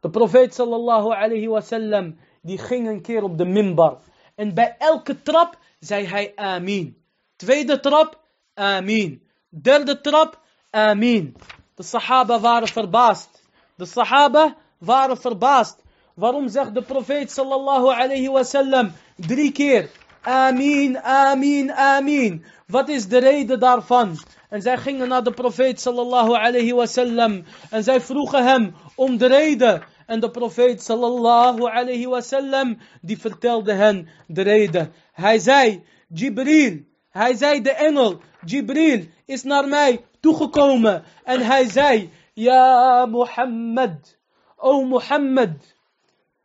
S1: De profeet sallallahu alayhi wasallam die ging een keer op de minbar. En bij elke trap zei hij amin. Tweede trap, amin. Derde trap, amin. De sahaba waren verbaasd. De sahaba waren verbaasd. Waarom zegt de profeet sallallahu alayhi wasallam drie keer Amin, amin, amin. Wat is de reden daarvan? En zij gingen naar de profeet sallallahu alayhi wasallam. En zij vroegen hem om de reden. En de profeet sallallahu alayhi wasallam, die vertelde hen de reden. Hij zei, Jibril, hij zei de engel, Jibril is naar mij toegekomen. En hij zei, Ja Mohammed, o Mohammed,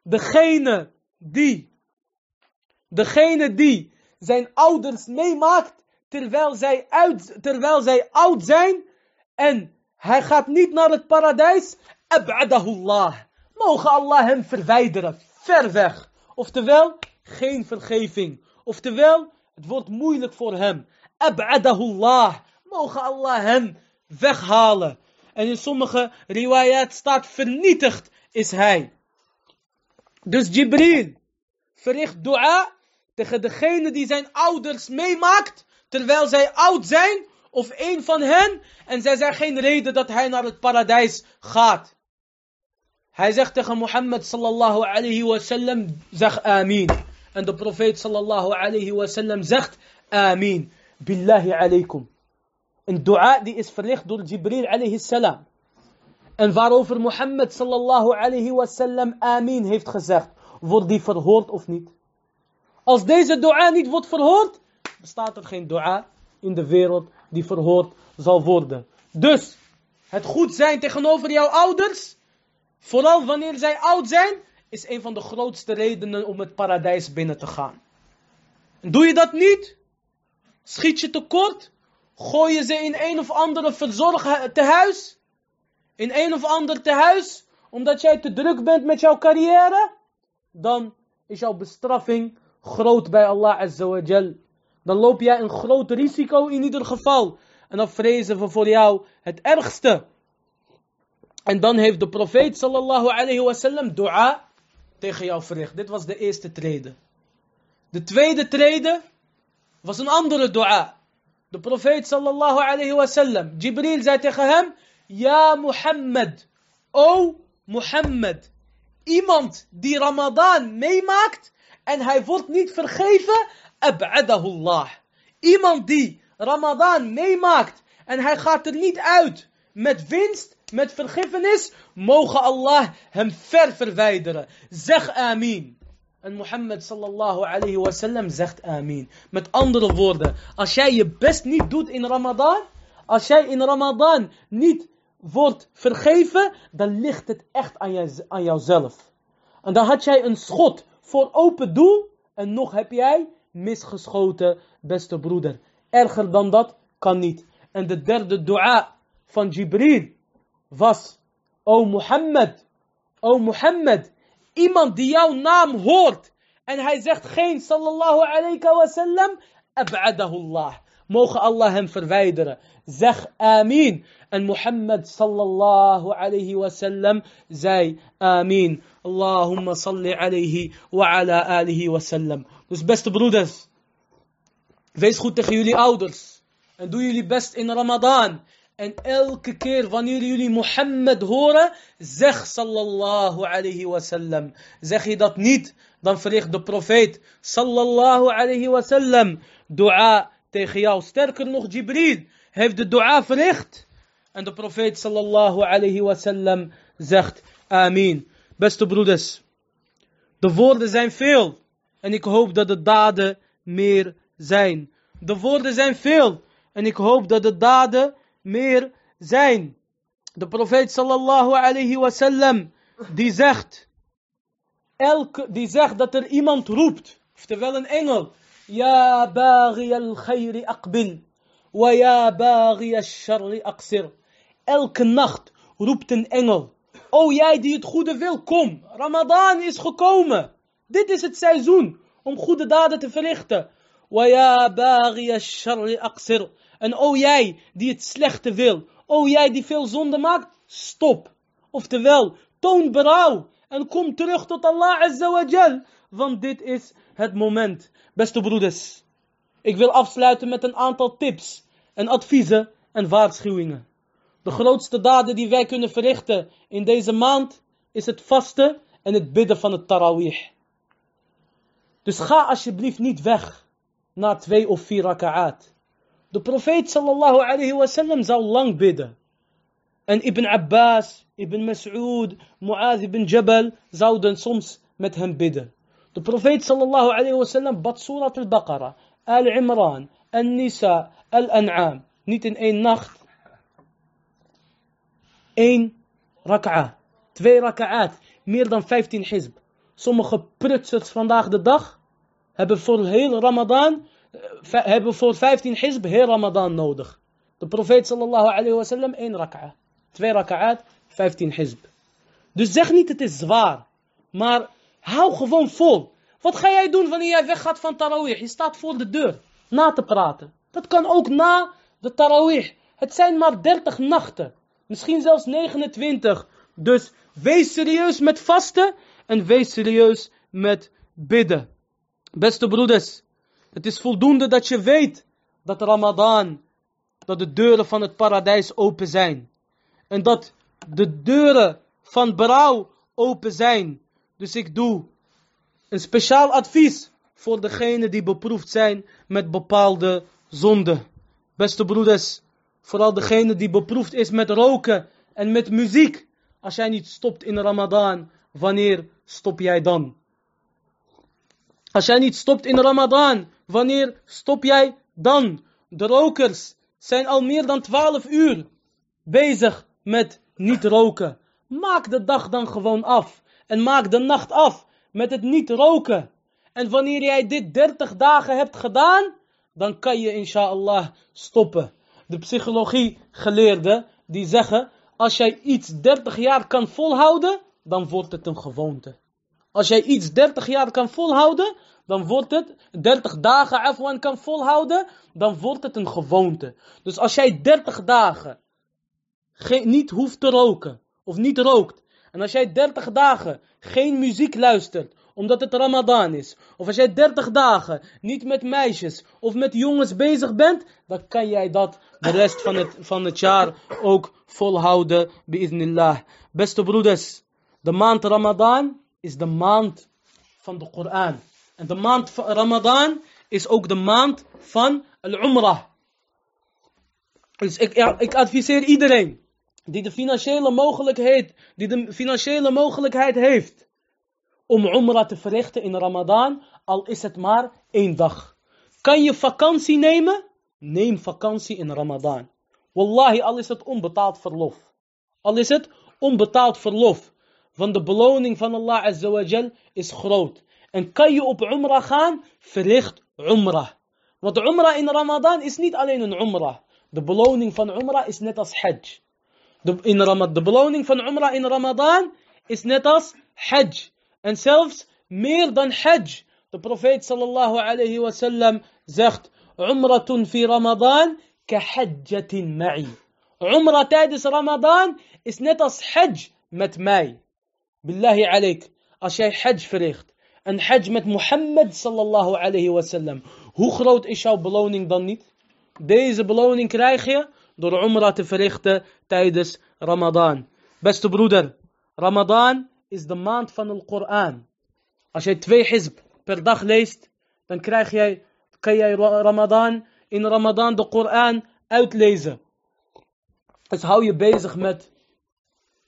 S1: degene die Degene die zijn ouders meemaakt terwijl zij, uit, terwijl zij oud zijn en hij gaat niet naar het paradijs, ab'adahullah. Mogen Allah hem verwijderen, ver weg. Oftewel, geen vergeving. Oftewel, het wordt moeilijk voor hem. Ab'adahullah. Mogen Allah hem weghalen. En in sommige riwayat staat vernietigd is hij. Dus Jibril verricht dua tegen degene die zijn ouders meemaakt, terwijl zij oud zijn, of een van hen, en zij zijn geen reden dat hij naar het paradijs gaat. Hij zegt tegen Mohammed sallallahu alayhi wasallam, zeg amin. En de profeet sallallahu alayhi wasallam zegt amin. Billahi alaykum. Een dua die is verricht door Jibril alayhi salam. En waarover Mohammed sallallahu alayhi wasallam amin heeft gezegd, wordt die verhoord of niet? Als deze dua niet wordt verhoord, bestaat er geen dua in de wereld die verhoord zal worden. Dus, het goed zijn tegenover jouw ouders, vooral wanneer zij oud zijn, is een van de grootste redenen om het paradijs binnen te gaan. Doe je dat niet, schiet je tekort, gooi je ze in een of andere verzorg tehuis, in een of ander tehuis, omdat jij te druk bent met jouw carrière, dan is jouw bestraffing groot bij Allah Azza Dan loop jij een groot risico in ieder geval. En dan vrezen we voor jou het ergste. En dan heeft de profeet sallallahu alayhi wasallam dua tegen jou verricht. Dit was de eerste trede. De tweede trede was een andere dua. De profeet sallallahu alayhi wasallam. Jibril zei tegen hem. Ja Muhammad. O Muhammad. Iemand die Ramadan meemaakt en hij wordt niet vergeven, ab'adahullah. Iemand die Ramadan meemaakt en hij gaat er niet uit met winst, met vergiffenis, mogen Allah hem ver verwijderen. Zeg amin. En Mohammed sallallahu alayhi wasallam zegt amin. Met andere woorden, als jij je best niet doet in Ramadan, als jij in Ramadan niet wordt vergeven, dan ligt het echt aan, jou, aan jouzelf. En dan had jij een schot voor open doel en nog heb jij misgeschoten, beste broeder. Erger dan dat kan niet. En de derde dua van Jibril was, O Mohammed, O Mohammed, iemand die jouw naam hoort en hij zegt geen sallallahu alayhi wa sallam, ab'adahullah. Mogen Allah hem verwijderen. Zeg amin. En Mohammed sallallahu alayhi wa sallam zei amin. Allahumma salli alayhi wa ala alihi wa sallam. Dus beste broeders, wees goed tegen jullie ouders. En doe jullie best in Ramadan. En elke keer wanneer jullie Mohammed horen, zeg sallallahu alayhi wa sallam. Zeg je dat niet, dan verricht de profeet sallallahu alayhi wa sallam dua tegen jou. Sterker nog, Jibril heeft de dua verricht. En de profeet sallallahu alayhi wa sallam zegt amin. Beste broeders, de woorden zijn veel. En ik hoop dat de daden meer zijn. De woorden zijn veel. En ik hoop dat de daden meer zijn. De profeet sallallahu alayhi wasallam die zegt, elke, die zegt dat er iemand roept, oftewel een engel, Ja baghi al khayri aqbil, wa ya baghi al sharri aqsir. Elke nacht roept een engel, O jij die het goede wil, kom, Ramadan is gekomen. Dit is het seizoen om goede daden te verrichten. Wa baghi al sharri aqsir. En o jij die het slechte wil, o jij die veel zonde maakt, stop. Oftewel, toon berouw en kom terug tot Allah Azza wa. Want dit is het moment. Beste broeders, ik wil afsluiten met een aantal tips en adviezen en waarschuwingen. De grootste daden die wij kunnen verrichten in deze maand is het vasten en het bidden van het tarawih. Dus ga alsjeblieft niet weg na twee of vier raka'at. De profeet sallallahu alayhi wasallam zou lang bidden. En Ibn Abbas, Ibn Mas'ud, Mu'adh ibn Jabal zouden soms met hem bidden. De profeet sallallahu alayhi wasallam bad surat al-Baqarah, al-Imran, al-Nisa, al-An'am. Niet in één nacht. Eén rak'a. Twee raka'at. Meer dan 15 hizb. Sommige prutsers vandaag de dag hebben voor heel Ramadan, hebben voor 15 hizb heel Ramadan nodig. De profeet sallallahu alayhi wasallam één rak'a. Twee raka'at, 15 hizb. Dus zeg niet het is zwaar. Maar hou gewoon vol. Wat ga jij doen wanneer jij weggaat van tarawih? Je staat voor de deur. Na te praten. Dat kan ook na de tarawih. Het zijn maar 30 nachten. Misschien zelfs 29. Dus wees serieus met vasten. En wees serieus met bidden. Beste broeders. Het is voldoende dat je weet dat Ramadan. Dat de deuren van het paradijs open zijn. En dat de deuren van berouw open zijn. Dus ik doe een speciaal advies voor degenen die beproefd zijn met bepaalde zonden. Beste broeders, vooral degene die beproefd is met roken en met muziek. Als jij niet stopt in Ramadan, wanneer stop jij dan? Als jij niet stopt in Ramadan, wanneer stop jij dan? De rokers zijn al meer dan 12 uur bezig met niet roken. Maak de dag dan gewoon af. En maak de nacht af met het niet roken. En wanneer jij dit 30 dagen hebt gedaan, dan kan je inshallah stoppen. De psychologie geleerden die zeggen, als jij iets 30 jaar kan volhouden, dan wordt het een gewoonte. Als jij iets 30 jaar kan volhouden, dan wordt het 30 dagen afwan kan volhouden, dan wordt het een gewoonte. Dus als jij 30 dagen niet hoeft te roken, of niet rookt, en als jij 30 dagen geen muziek luistert, omdat het Ramadan is, of als jij 30 dagen niet met meisjes of met jongens bezig bent, dan kan jij dat de rest van het, van het jaar ook volhouden, bi'idnillah. Beste broeders, de maand Ramadan is de maand van de Koran. En de maand van Ramadan is ook de maand van al-Umrah. Dus ik, ik adviseer iedereen die de financiële mogelijkheid, die de financiële mogelijkheid heeft om Umrah te verrichten in Ramadan, al is het maar één dag. Kan je vakantie nemen? Neem vakantie in Ramadan. Wallahi, al is het onbetaald verlof. Al is het onbetaald verlof. Want de beloning van Allah Azza is groot. En kan je op Umrah gaan? Verricht Umrah. Want Umrah in Ramadan is niet alleen een Umrah. De beloning van Umrah is net als Hajj. De, in Ramad, de beloning van Umrah in Ramadan is net als Hajj. En zelfs meer dan Hajj. De profeet sallallahu alayhi wa sallam zegt: Umratun fi Ramadan ka hajjatin ma'i. Umrah tijdens Ramadan is net als Hajj met mij. Billahi alayk. Als jij Hajj verricht. Een Hajj met Mohammed sallallahu alayhi wa sallam. Hoe groot is jouw beloning dan niet? Deze beloning krijg je door Umrah te verrichten tijdens Ramadan. Beste broeder, Ramadan is de maand van de Koran. Als jij twee hizb per dag leest, dan krijg jij, kan jij Ramadan, in Ramadan de Koran uitlezen. Dus hou je bezig met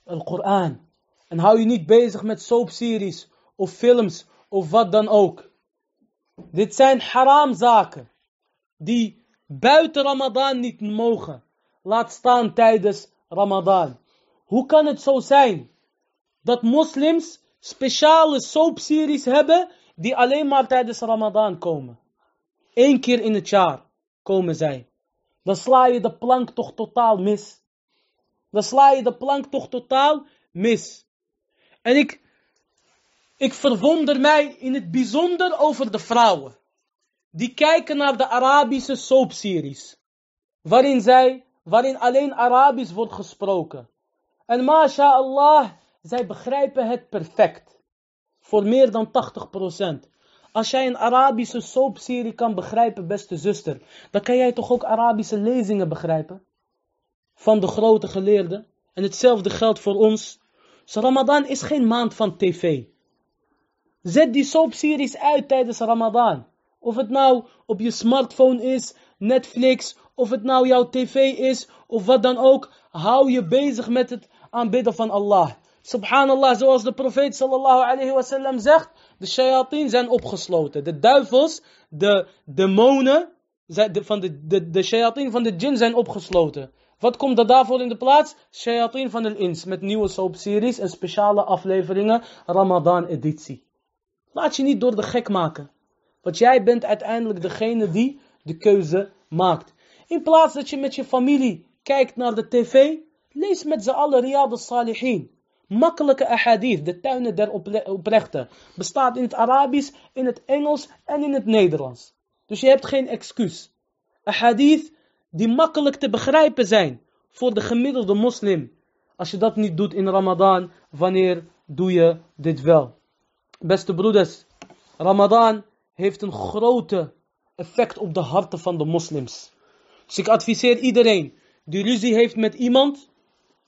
S1: de Koran. En hou je niet bezig met soapseries of films of wat dan ook. Dit zijn haram zaken die buiten Ramadan niet mogen. Laat staan tijdens Ramadan. Hoe kan het zo zijn dat moslims speciale soapseries hebben die alleen maar tijdens Ramadan komen? Eén keer in het jaar komen zij. Dan sla je de plank toch totaal mis. Dan sla je de plank toch totaal mis. En ik, ik verwonder mij in het bijzonder over de vrouwen. Die kijken naar de Arabische soapseries. Waarin zij, waarin alleen Arabisch wordt gesproken. En mashallah, zij begrijpen het perfect. Voor meer dan 80%. Als jij een Arabische soapserie kan begrijpen, beste zuster, dan kan jij toch ook Arabische lezingen begrijpen? Van de grote geleerden. En hetzelfde geldt voor ons. Dus Ramadan is geen maand van tv. Zet die soapseries uit tijdens Ramadan. Of het nou op je smartphone is, Netflix, of het nou jouw tv is, of wat dan ook. Hou je bezig met het aanbidden van Allah. Subhanallah, zoals de profeet sallallahu alayhi wasallam zegt, de shayateen zijn opgesloten. De duivels, de demonen van de, de, de shayateen van de jinn zijn opgesloten. Wat komt er daarvoor in de plaats? Shayateen van de ins met nieuwe soapseries en speciale afleveringen, Ramadan editie. Laat je niet door de gek maken. Want jij bent uiteindelijk degene die de keuze maakt. In plaats dat je met je familie kijkt naar de tv, lees met z'n allen Riyad al-Salihin. Makkelijke ahadith, de tuinen der oprechten. Bestaat in het Arabisch, in het Engels en in het Nederlands. Dus je hebt geen excuus. Ahadith die makkelijk te begrijpen zijn voor de gemiddelde moslim. Als je dat niet doet in Ramadan, wanneer doe je dit wel? Beste broeders, Ramadan heeft een grote effect op de harten van de moslims. Dus ik adviseer iedereen die ruzie heeft met iemand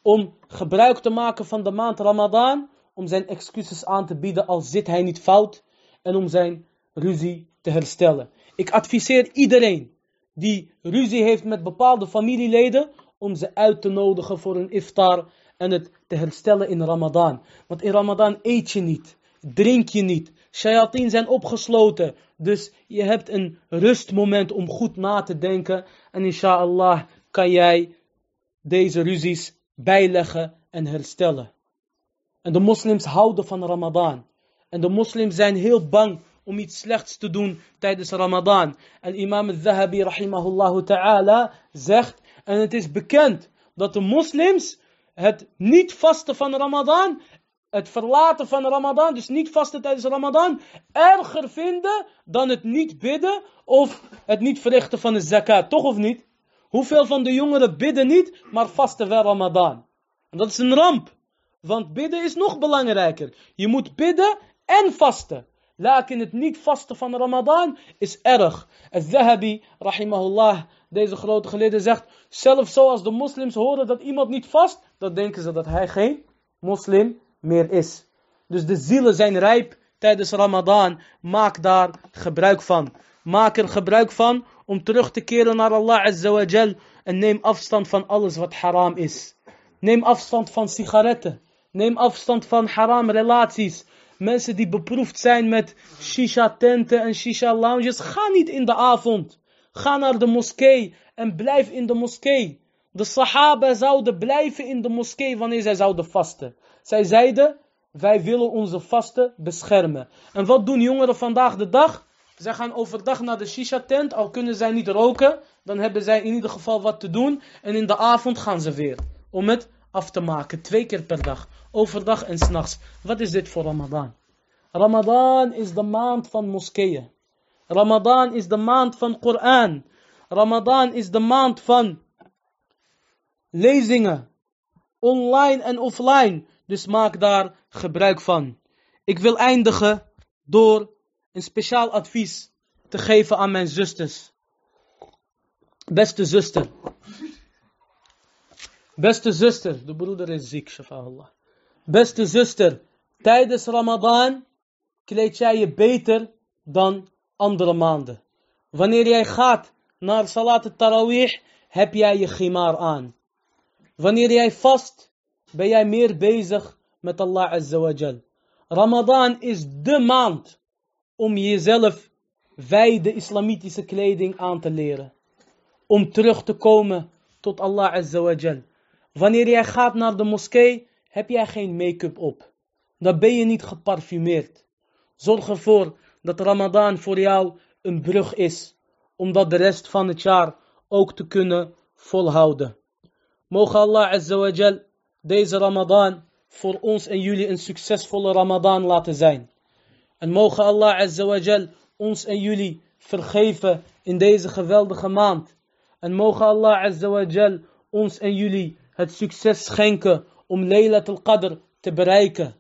S1: om gebruik te maken van de maand Ramadan, om zijn excuses aan te bieden als zit hij niet fout en om zijn ruzie te herstellen. Ik adviseer iedereen die ruzie heeft met bepaalde familieleden om ze uit te nodigen voor een iftar en het te herstellen in Ramadan. Want in Ramadan eet je niet, drink je niet, shayateen zijn opgesloten, dus je hebt een rustmoment om goed na te denken en inshallah kan jij deze ruzies bijleggen en herstellen. En de moslims houden van Ramadan. En de moslims zijn heel bang om iets slechts te doen tijdens Ramadan. En imam al-Zahabi zegt, en het is bekend dat de moslims het niet vasten van Ramadan, het verlaten van Ramadan, dus niet vasten tijdens Ramadan, erger vinden dan het niet bidden of het niet verrichten van de zakat. Toch of niet? Hoeveel van de jongeren bidden niet, maar vasten wel Ramadan? En dat is een ramp. Want bidden is nog belangrijker. Je moet bidden en vasten. Lakin het niet vasten van Ramadan is erg. Al-Zahabi, rahimahullah, deze grote geleerde zegt, zelfs zoals de moslims horen dat iemand niet vast, dan denken ze dat hij geen moslim meer is. Dus de zielen zijn rijp tijdens Ramadan. Maak daar gebruik van. Maak er gebruik van om terug te keren naar Allah Azza. En neem afstand van alles wat haram is. Neem afstand van sigaretten. Neem afstand van haram relaties. Mensen die beproefd zijn met shisha tenten en shisha lounges. Ga niet in de avond. Ga naar de moskee en blijf in de moskee. De sahaba zouden blijven in de moskee wanneer zij zouden vasten. Zij zeiden, wij willen onze vasten beschermen. En wat doen jongeren vandaag de dag? Zij gaan overdag naar de shisha tent, al kunnen zij niet roken, dan hebben zij in ieder geval wat te doen. En in de avond gaan ze weer, om het af te maken, twee keer per dag. Overdag en s'nachts. Wat is dit voor Ramadan? Ramadan is de maand van moskeeën. Ramadan is de maand van Koran. Ramadan is de maand van lezingen. Online en offline. Dus maak daar gebruik van. Ik wil eindigen door een speciaal advies te geven aan mijn zusters. Beste zuster. Beste zuster, de broeder is ziek, shafa'allah. Beste zuster, tijdens Ramadan kleed jij je beter dan andere maanden. Wanneer jij gaat naar Salat al-Tarawih, heb jij je gimar aan. Wanneer jij vast, ben jij meer bezig met Allah Azza. Ramadan is de maand om jezelf wijde islamitische kleding aan te leren. om terug te komen tot Allah Azza. Wanneer jij gaat naar de moskee, heb jij geen make-up op. Dan ben je niet geparfumeerd. Zorg ervoor dat Ramadan voor jou een brug is, om dat de rest van het jaar ook te kunnen volhouden. Mogen Allah Azza wa Jal deze Ramadan voor ons en jullie een succesvolle Ramadan laten zijn. En mogen Allah Azza wa Jal ons en jullie vergeven in deze geweldige maand. En mogen Allah Azza wa Jal ons en jullie het succes schenken om Laylat al-Qadr te bereiken.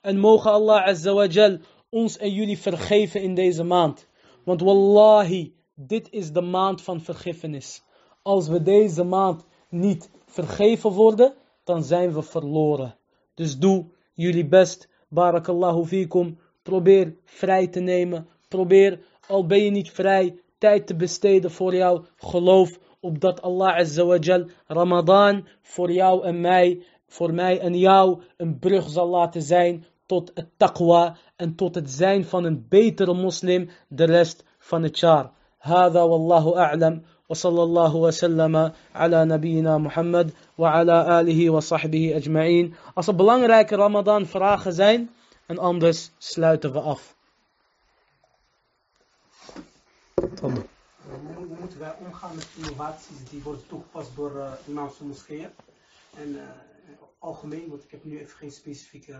S1: En mogen Allah Azza ons en jullie vergeven in deze maand. Want wallahi, dit is de maand van vergiffenis. Als we deze maand niet vergeven worden, dan zijn we verloren. Dus doe jullie best. Barakallahu fikum. Probeer vrij te nemen. Probeer, al ben je niet vrij, tijd te besteden voor jou geloof Opdat Allah Azza wa Jal Ramadan voor jou en mij, voor mij en jou een brug zal laten zijn tot het taqwa en tot het zijn van een betere moslim de rest van het jaar. هذا والله أعلم وصلى الله وسلم على نبينا محمد وعلى آله وصحبه أجمعين. Als er belangrijke Ramadan vragen zijn, en anders sluiten we af.
S2: hoe moeten wij omgaan met innovaties die worden toegepast door uh, imams van moskeeën? En uh, algemeen, want ik heb nu even geen specifieke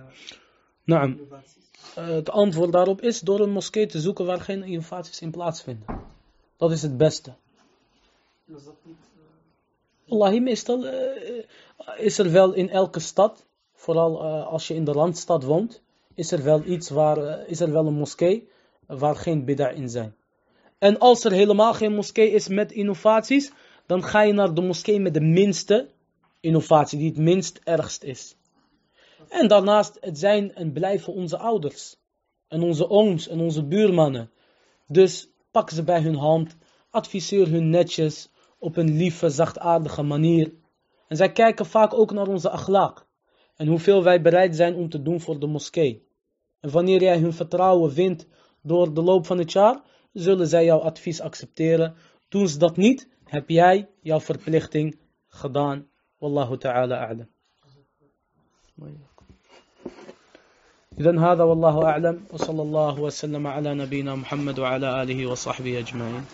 S1: Naam.
S2: innovaties.
S1: Uh, het antwoord daarop is door een moskee te zoeken waar geen innovaties in plaatsvinden. Dat is het beste.
S2: En als dat niet... eh,
S1: Wallahi, meestal uh, is er wel in elke stad, vooral als je in de randstad woont, is er wel iets waar, is er wel een moskee waar geen bid'a in zijn. En als er helemaal geen moskee is met innovaties, dan ga je naar de moskee met de minste innovatie, die het minst ergst is. En daarnaast, het zijn en blijven onze ouders. En onze ooms en onze buurmannen. Dus pak ze bij hun hand, adviseer hun netjes, op een lieve, zachtaardige manier. En zij kijken vaak ook naar onze akhlaaq. En hoeveel wij bereid zijn om te doen voor de moskee. En wanneer jij hun vertrouwen wint door de loop van het jaar, zullen zij jouw advies accepteren. Doen ze dat niet, heb jij jouw verplichting gedaan. Wallahu ta'ala a'lam. إذن هذا والله أعلم وصلى الله وسلم على نبينا محمد وعلى آله وصحبه أجمعين